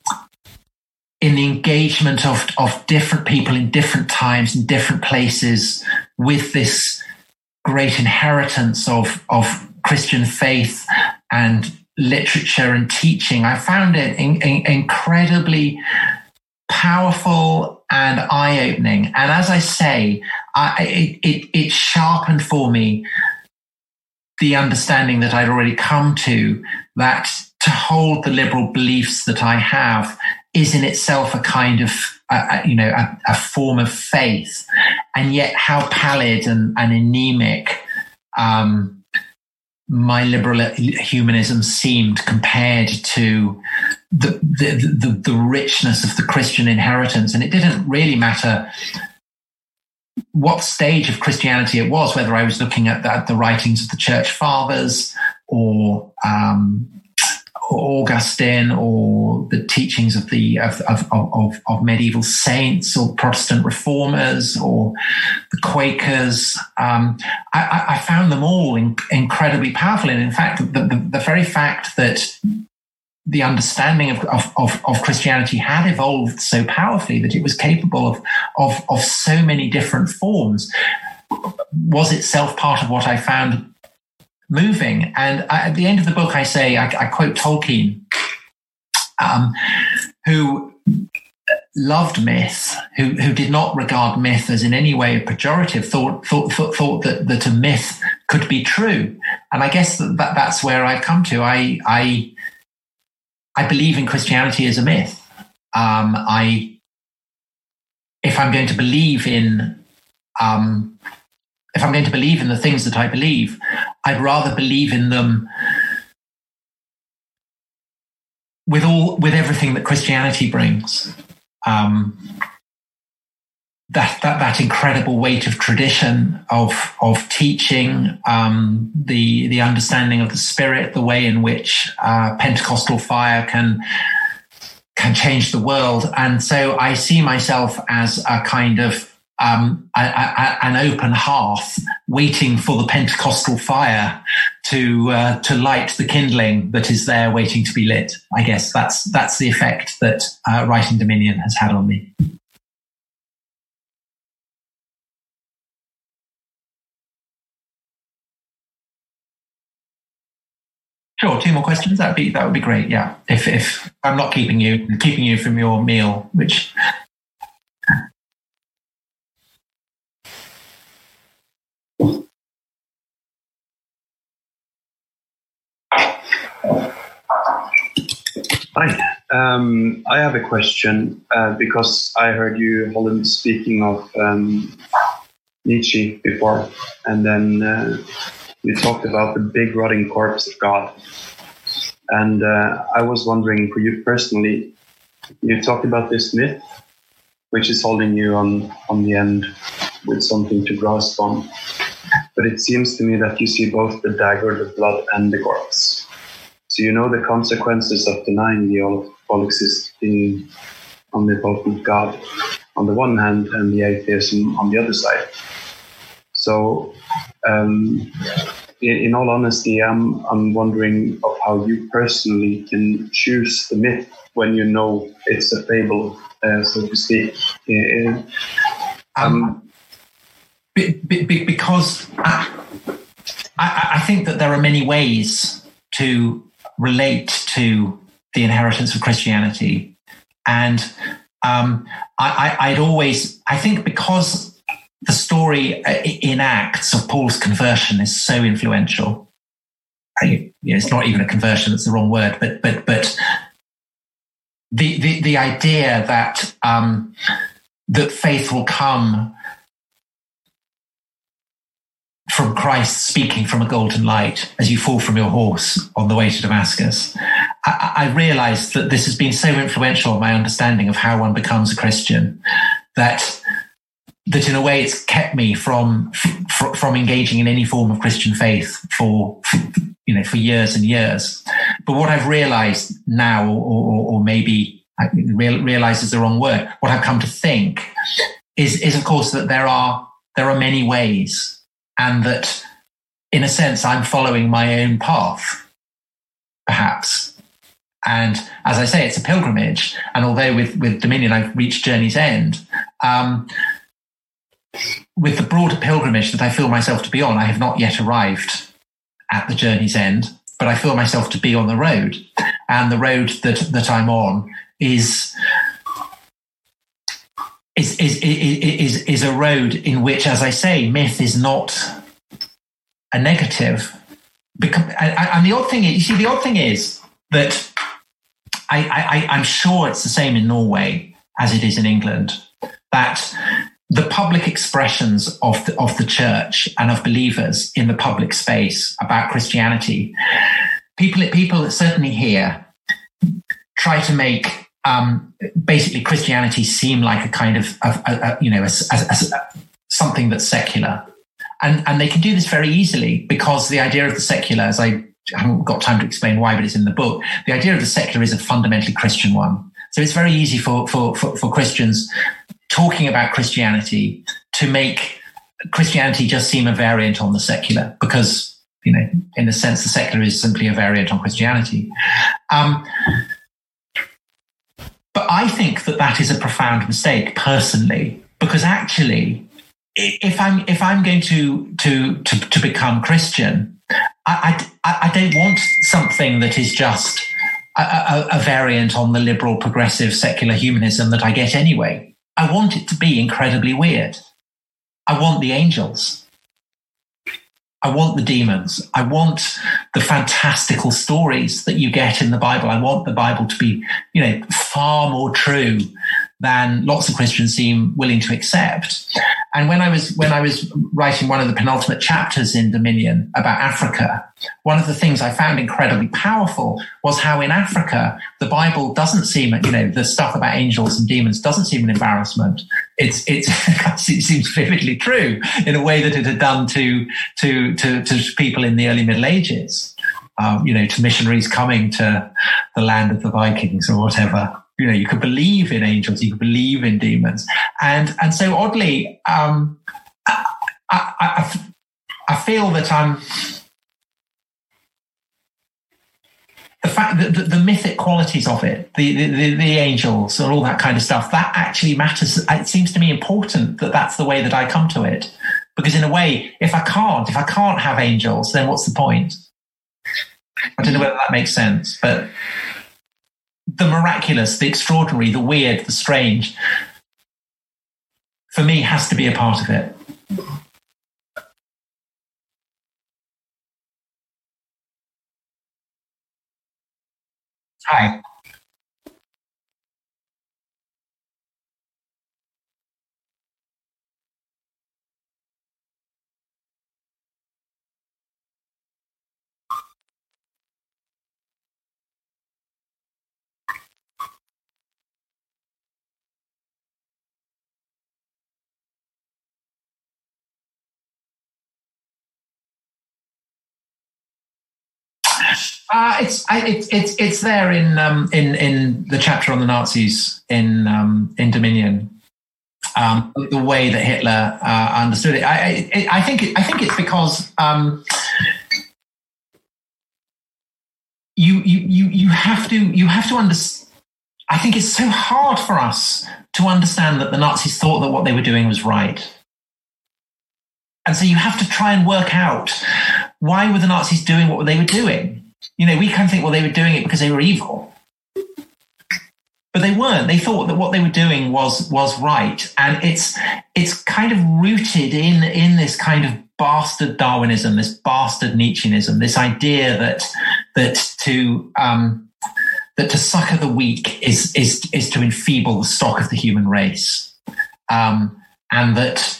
in the engagement of of different people in different times in different places with this great inheritance of of Christian faith and literature and teaching. I found it in, in, incredibly powerful and eye opening. And as I say, I, it, it, it sharpened for me the understanding that I'd already come to that to hold the liberal beliefs that I have is in itself a kind of, you know, a, a, form of faith. And yet how pallid and, and anemic um, my liberal humanism seemed compared to the, the, the, the richness of the Christian inheritance. And it didn't really matter what stage of Christianity it was, whether I was looking at the, at the writings of the church fathers or, um, Augustine or the teachings of the of, of, of, of, medieval saints or Protestant reformers or the Quakers. Um, I, I, found them all in, incredibly powerful, and in fact, the, the, the very fact that the understanding of, of, of, Christianity had evolved so powerfully that it was capable of, of, of so many different forms was itself part of what I found moving. And I, at the end of the book, I say, I, I quote Tolkien, um, who loved myth, who, who did not regard myth as in any way pejorative, thought, thought, thought, thought that, that a myth could be true. And I guess that, that that's where I've come to. I, I, I believe in Christianity as a myth. Um, I, if I'm going to believe in, um, if I'm going to believe in the things that I believe, I'd rather believe in them with all, with everything that Christianity brings. Um, that, that that incredible weight of tradition of of teaching, um, the the understanding of the spirit, the way in which uh, Pentecostal fire can can change the world, and so I see myself as a kind of um, a, a, an open hearth, waiting for the Pentecostal fire to uh, to light the kindling that is there, waiting to be lit. I guess that's that's the effect that uh, writing Dominion has had on me. Sure, two more questions. That'd be that would be great. Yeah, if if I'm not keeping you keeping you from your meal, which. Hi, um, I have a question uh, because I heard you, Holland, speaking of um, Nietzsche before, and then uh, you talked about the big rotting corpse of God. And uh, I was wondering for you personally, you talked about this myth, which is holding you on, on the end with something to grasp on. But it seems to me that you see both the dagger, the blood, and the corpse. So you know the consequences of denying the all, all existing omnipotent God on the one hand and the atheism on the other side. So um, in, in, all honesty, I'm, I'm wondering of how you personally can choose the myth when you know it's a fable, uh, so to speak. Uh, um, be, be, because I, I, think that there are many ways to relate to the inheritance of Christianity. And um, I, would always, I think because the story uh, in Acts of Paul's conversion is so influential. I, you know, it's not even a conversion; that's the wrong word. But but but the the, the idea that um, that faith will come from Christ speaking from a golden light as you fall from your horse on the way to Damascus. I, I realized that this has been so influential on my understanding of how one becomes a Christian that that in a way it's kept me from f- from engaging in any form of Christian faith for you know for years and years. But what I've realized now, or, or, or maybe I realize is the wrong word, what I've come to think is is of course that there are there are many ways, and that in a sense I'm following my own path, perhaps. And as I say, it's a pilgrimage. And although with, with Dominion I've reached Journey's End, um, with the broader pilgrimage that I feel myself to be on, I have not yet arrived at the journey's end, but I feel myself to be on the road. And the road that, that I'm on is, is, is, is, is a road in which, as I say, myth is not a negative. Because, and the odd thing is, you see, the odd thing is that I, I, I'm sure it's the same in Norway as it is in England, that the public expressions of the, of the church and of believers in the public space about Christianity, people people certainly here try to make um, basically Christianity seem like a kind of, a, a, you know as something that's secular, and and they can do this very easily because the idea of the secular, as I haven't got time to explain why, but it's in the book. The idea of the secular is a fundamentally Christian one. So it's very easy for, for, for, for Christians talking about Christianity to make Christianity just seem a variant on the secular because, you know, in a sense, the secular is simply a variant on Christianity. Um, but I think that that is a profound mistake personally, because actually, if I'm if I'm going to to to, to become Christian, I, I, I don't want something that is just a, a, a variant on the liberal, progressive, secular humanism that I get anyway. I want it to be incredibly weird. I want the angels. I want the demons. I want the fantastical stories that you get in the Bible. I want the Bible to be, you know, far more true than lots of Christians seem willing to accept. And when I was when I was writing one of the penultimate chapters in Dominion about Africa, one of the things I found incredibly powerful was how in Africa the Bible doesn't seem, you know, the stuff about angels and demons doesn't seem an embarrassment. It's it's it seems vividly true in a way that it had done to to to, to people in the early Middle Ages. Um, you know, to missionaries coming to the land of the Vikings or whatever you know you could believe in angels you could believe in demons and and so oddly um, I, I, I feel that i'm the fact that the, the, mythic qualities of it, the, the, the angels and all that kind of stuff, that actually matters. It seems to me important that that's the way that I come to it, because in a way, if I can't, if I can't have angels, then what's the point? I don't know whether that makes sense, but the miraculous, the extraordinary, the weird, the strange, for me, has to be a part of it. Hi. Uh, it's it's it's it's there in um, in in the chapter on the Nazis in um, in Dominion. Um, the way that Hitler uh, understood it, I, I, I think I think it's because um, you you you you have to you have to understand. I think it's so hard for us to understand that the Nazis thought that what they were doing was right. And so you have to try and work out why were the Nazis doing what they were doing? You know, we kind of think, well, they were doing it because they were evil. But they weren't. They thought that what they were doing was was right. And it's it's kind of rooted in in this kind of bastard Darwinism, this bastard Nietzscheanism, this idea that that to um, that to succor the weak is is is to enfeeble the stock of the human race, um, and that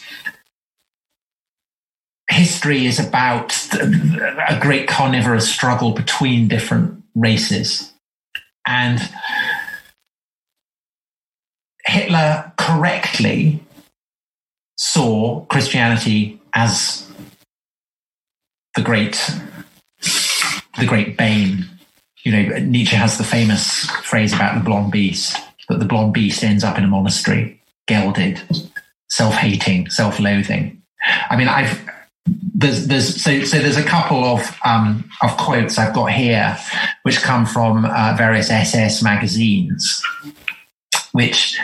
history is about a great carnivorous struggle between different races. And Hitler correctly saw Christianity as the great, the great bane. You know, Nietzsche has the famous phrase about the blonde beast, that the blonde beast ends up in a monastery, gelded, self-hating, self-loathing. I mean, I've there's there's so so there's a couple of um, of quotes I've got here, which come from uh, various SS magazines. Which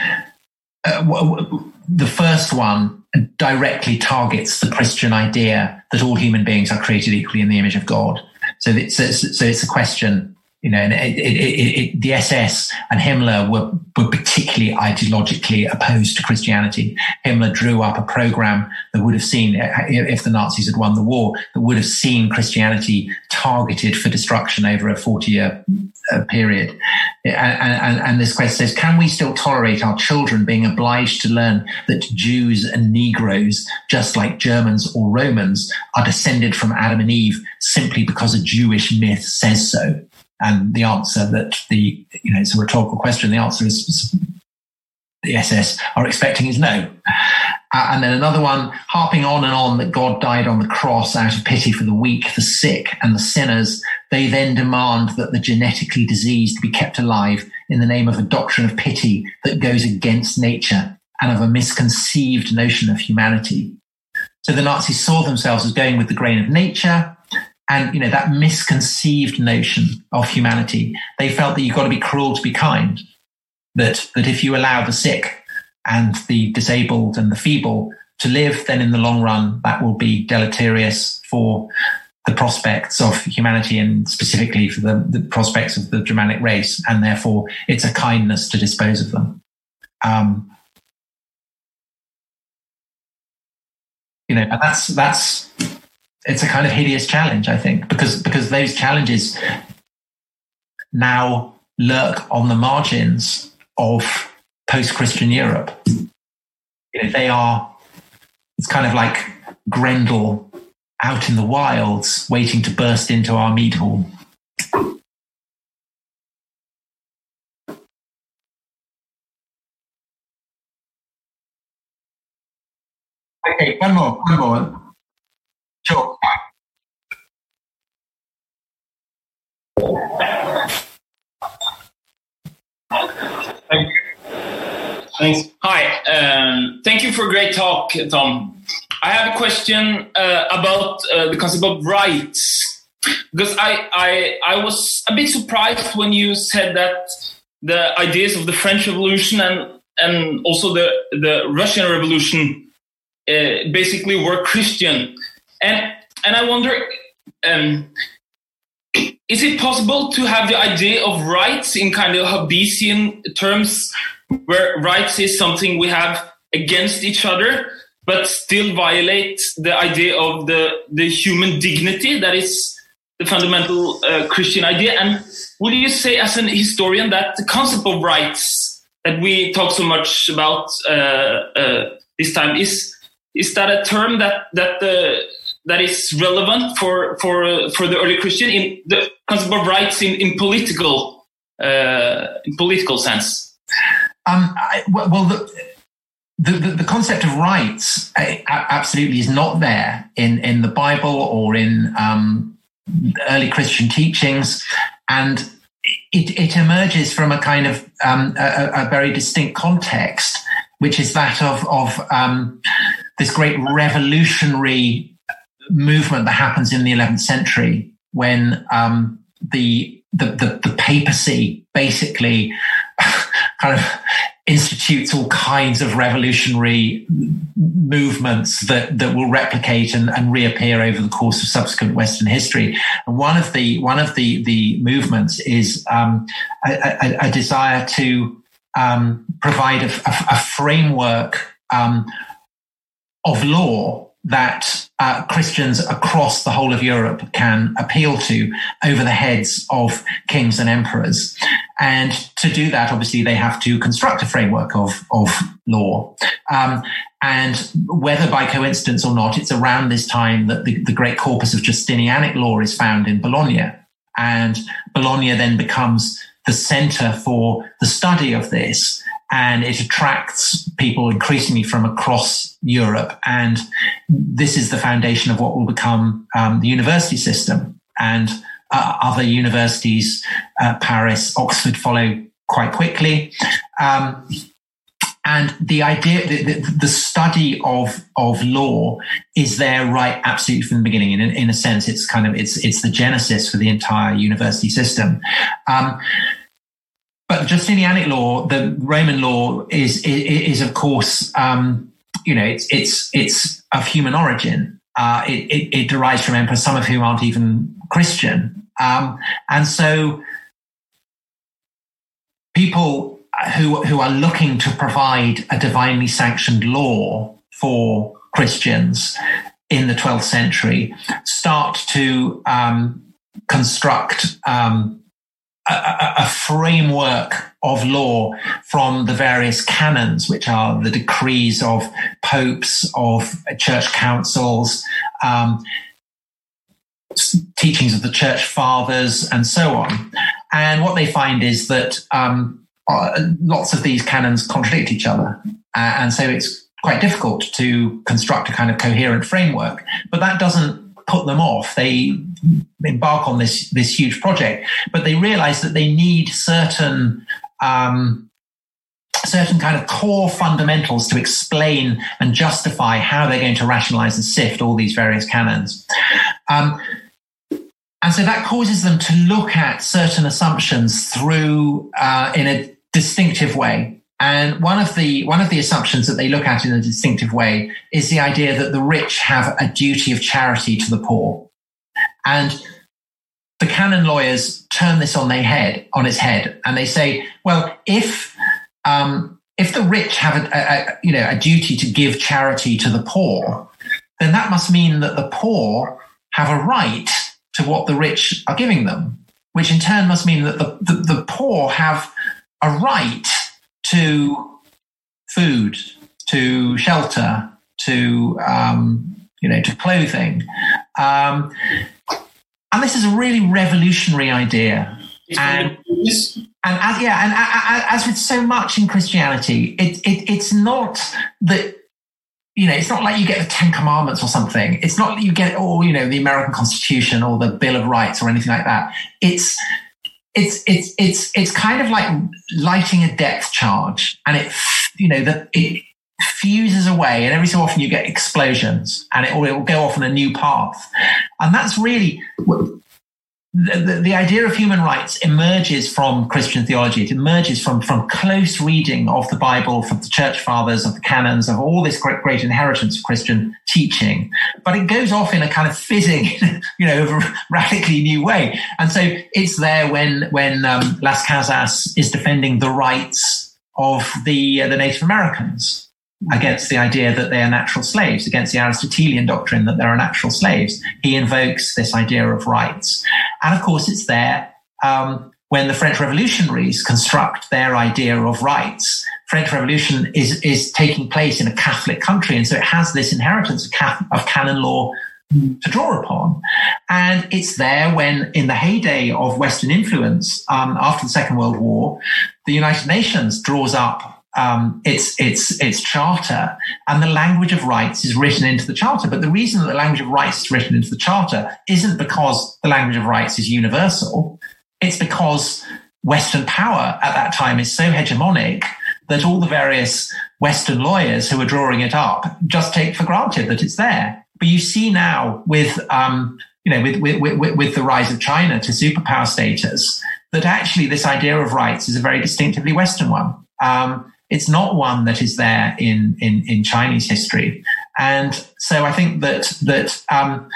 uh, w- w- the first one directly targets the Christian idea that all human beings are created equally in the image of God. So it's, so it's a question you know, and it, it, it, the SS and Himmler were, were particularly ideologically opposed to Christianity. Himmler drew up a program that would have seen, if the Nazis had won the war, that would have seen Christianity targeted for destruction over a 40 year uh, period. And, and, and, this question says, can we still tolerate our children being obliged to learn that Jews and Negroes, just like Germans or Romans, are descended from Adam and Eve simply because a Jewish myth says so? And the answer that the, you know, it's a rhetorical question. The answer is the SS are expecting is no. Uh, and then another one, harping on and on that God died on the cross out of pity for the weak, the sick, and the sinners. They then demand that the genetically diseased be kept alive in the name of a doctrine of pity that goes against nature and of a misconceived notion of humanity. So the Nazis saw themselves as going with the grain of nature, and you know that misconceived notion of humanity they felt that you've got to be cruel to be kind that that if you allow the sick and the disabled and the feeble to live then in the long run that will be deleterious for the prospects of humanity and specifically for the, the prospects of the germanic race and therefore it's a kindness to dispose of them. Um, you know and that's that's it's a kind of hideous challenge, I think, because because those challenges now lurk on the margins of post-Christian Europe. You know, they are. It's kind of like Grendel out in the wilds, waiting to burst into our mead hall. Okay, one more, one more. Sure. Thank. Thanks. Hi. Um, thank you for a great talk, Tom. I have a question uh, about uh, the concept of rights because I, I I was a bit surprised when you said that the ideas of the French Revolution and and also the the Russian Revolution uh, basically were Christian and and I wonder, um, is it possible to have the idea of rights in kind of Hobbesian terms, where rights is something we have against each other, but still violate the idea of the the human dignity that is the fundamental uh, Christian idea? And would you say, as an historian, that the concept of rights that we talk so much about uh, uh, this time is is that a term that that the that is relevant for for for the early Christian in the concept of rights in in political uh, in political sense. Um, I, well, the, the, the, concept of rights uh, absolutely is not there in, in the Bible or in um, early Christian teachings. And it, it emerges from a kind of um, a, a, very distinct context, which is that of, of um, this great revolutionary movement that happens in the 11th century when um, the, the, the the papacy basically kind of institutes all kinds of revolutionary movements that, that will replicate and, and reappear over the course of subsequent Western history. And one of the one of the the movements is um, a, a, a, desire to um, provide a, a framework um, of law that uh, Christians across the whole of Europe can appeal to over the heads of kings and emperors. And to do that, obviously, they have to construct a framework of, of law. Um, and whether by coincidence or not, it's around this time that the, the great corpus of Justinianic law is found in Bologna. And Bologna then becomes the center for the study of this and it attracts people increasingly from across Europe. And this is the foundation of what will become um, the university system. And uh, other universities, uh, Paris, Oxford, follow quite quickly. Um, and the idea, the, the, study of of law is there right absolutely from the beginning. In, in a sense, it's kind of it's it's the genesis for the entire university system. Um, Justinianic law, the Roman law, is is, is of course um, you know, it's it's it's of human origin. Uh, it, it, it, derives from emperors, some of whom aren't even Christian, um, and so people who who are looking to provide a divinely sanctioned law for Christians in the 12th century start to um, construct um, a, a, framework of law from the various canons, which are the decrees of popes, of church councils, um, teachings of the church fathers, and so on. And what they find is that um, uh, lots of these canons contradict each other. Uh, and so it's quite difficult to construct a kind of coherent framework. But that doesn't put them off. They embark on this this huge project, but they realize that they need certain um, certain kind of core fundamentals to explain and justify how they're going to rationalize and sift all these various canons. Um, and so that causes them to look at certain assumptions through uh, in a distinctive way. And one of the one of the assumptions that they look at in a distinctive way is the idea that the rich have a duty of charity to the poor. And the canon lawyers turn this on their head, on its head, and they say, well, if um, if the rich have a, a, you know a duty to give charity to the poor, then that must mean that the poor have a right to what the rich are giving them, which in turn must mean that the, the, the poor have a right to food, to shelter, to um, you know, to clothing. Um, and this is a really revolutionary idea. And, and as, yeah, and as with so much in Christianity, it, it, it's not that you know, it's not like you get the Ten Commandments or something. It's not that you get, or you know, the American Constitution or the Bill of Rights or anything like that. It's it's it's it's it's kind of like lighting a depth charge, and it you know that it fuses away, and every so often you get explosions, and it will, it will go off on a new path, and that's really the, the, idea of human rights emerges from Christian theology. It emerges from, from close reading of the Bible, from the church fathers, of the canons, of all this great, great inheritance of Christian teaching. But it goes off in a kind of fizzing, you know, radically new way. And so it's there when, when um, Las Casas is defending the rights of the, uh, the Native Americans against the idea that they are natural slaves, against the Aristotelian doctrine that there are natural slaves. He invokes this idea of rights. And of course, it's there um, when the French revolutionaries construct their idea of rights. French Revolution is, is taking place in a Catholic country, and so it has this inheritance of, of canon law to draw upon. And it's there when, in the heyday of Western influence um, after the Second World War, the United Nations draws up um, its its its charter, and the language of rights is written into the charter. But the reason that the language of rights is written into the charter isn't because the language of rights is universal. It's because Western power at that time is so hegemonic that all the various Western lawyers who are drawing it up just take for granted that it's there. But you see now with um, you know with, with, with, with the rise of China to superpower status that actually this idea of rights is a very distinctively Western one. Um, it's not one that is there in, in, in Chinese history. And so I think that, that, um,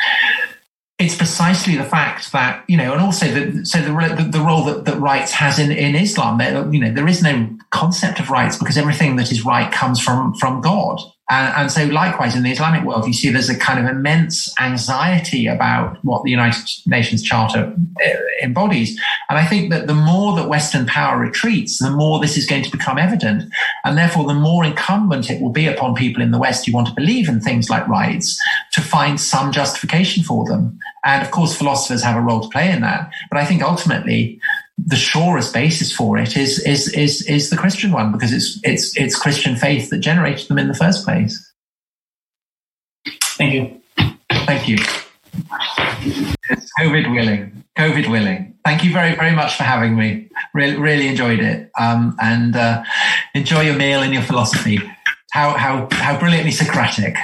it's precisely the fact that you know, and also the, so the, the, the role that, that rights has in, in Islam. There, you know, there is no concept of rights because everything that is right comes from from God. And, and, so, likewise, in the Islamic world, you see there's a kind of immense anxiety about what the United Nations Charter uh, embodies. And I think that the more that Western power retreats, the more this is going to become evident. And therefore, the more incumbent it will be upon people in the West who want to believe in things like rights to find some justification for them. And of course, philosophers have a role to play in that. But I think ultimately, the surest basis for it is is is is the Christian one because it's it's it's Christian faith that generated them in the first place. Thank you. Thank you. It's COVID willing. COVID willing. Thank you very very much for having me. Really really enjoyed it. Um, and uh, enjoy your meal and your philosophy. How how how brilliantly Socratic.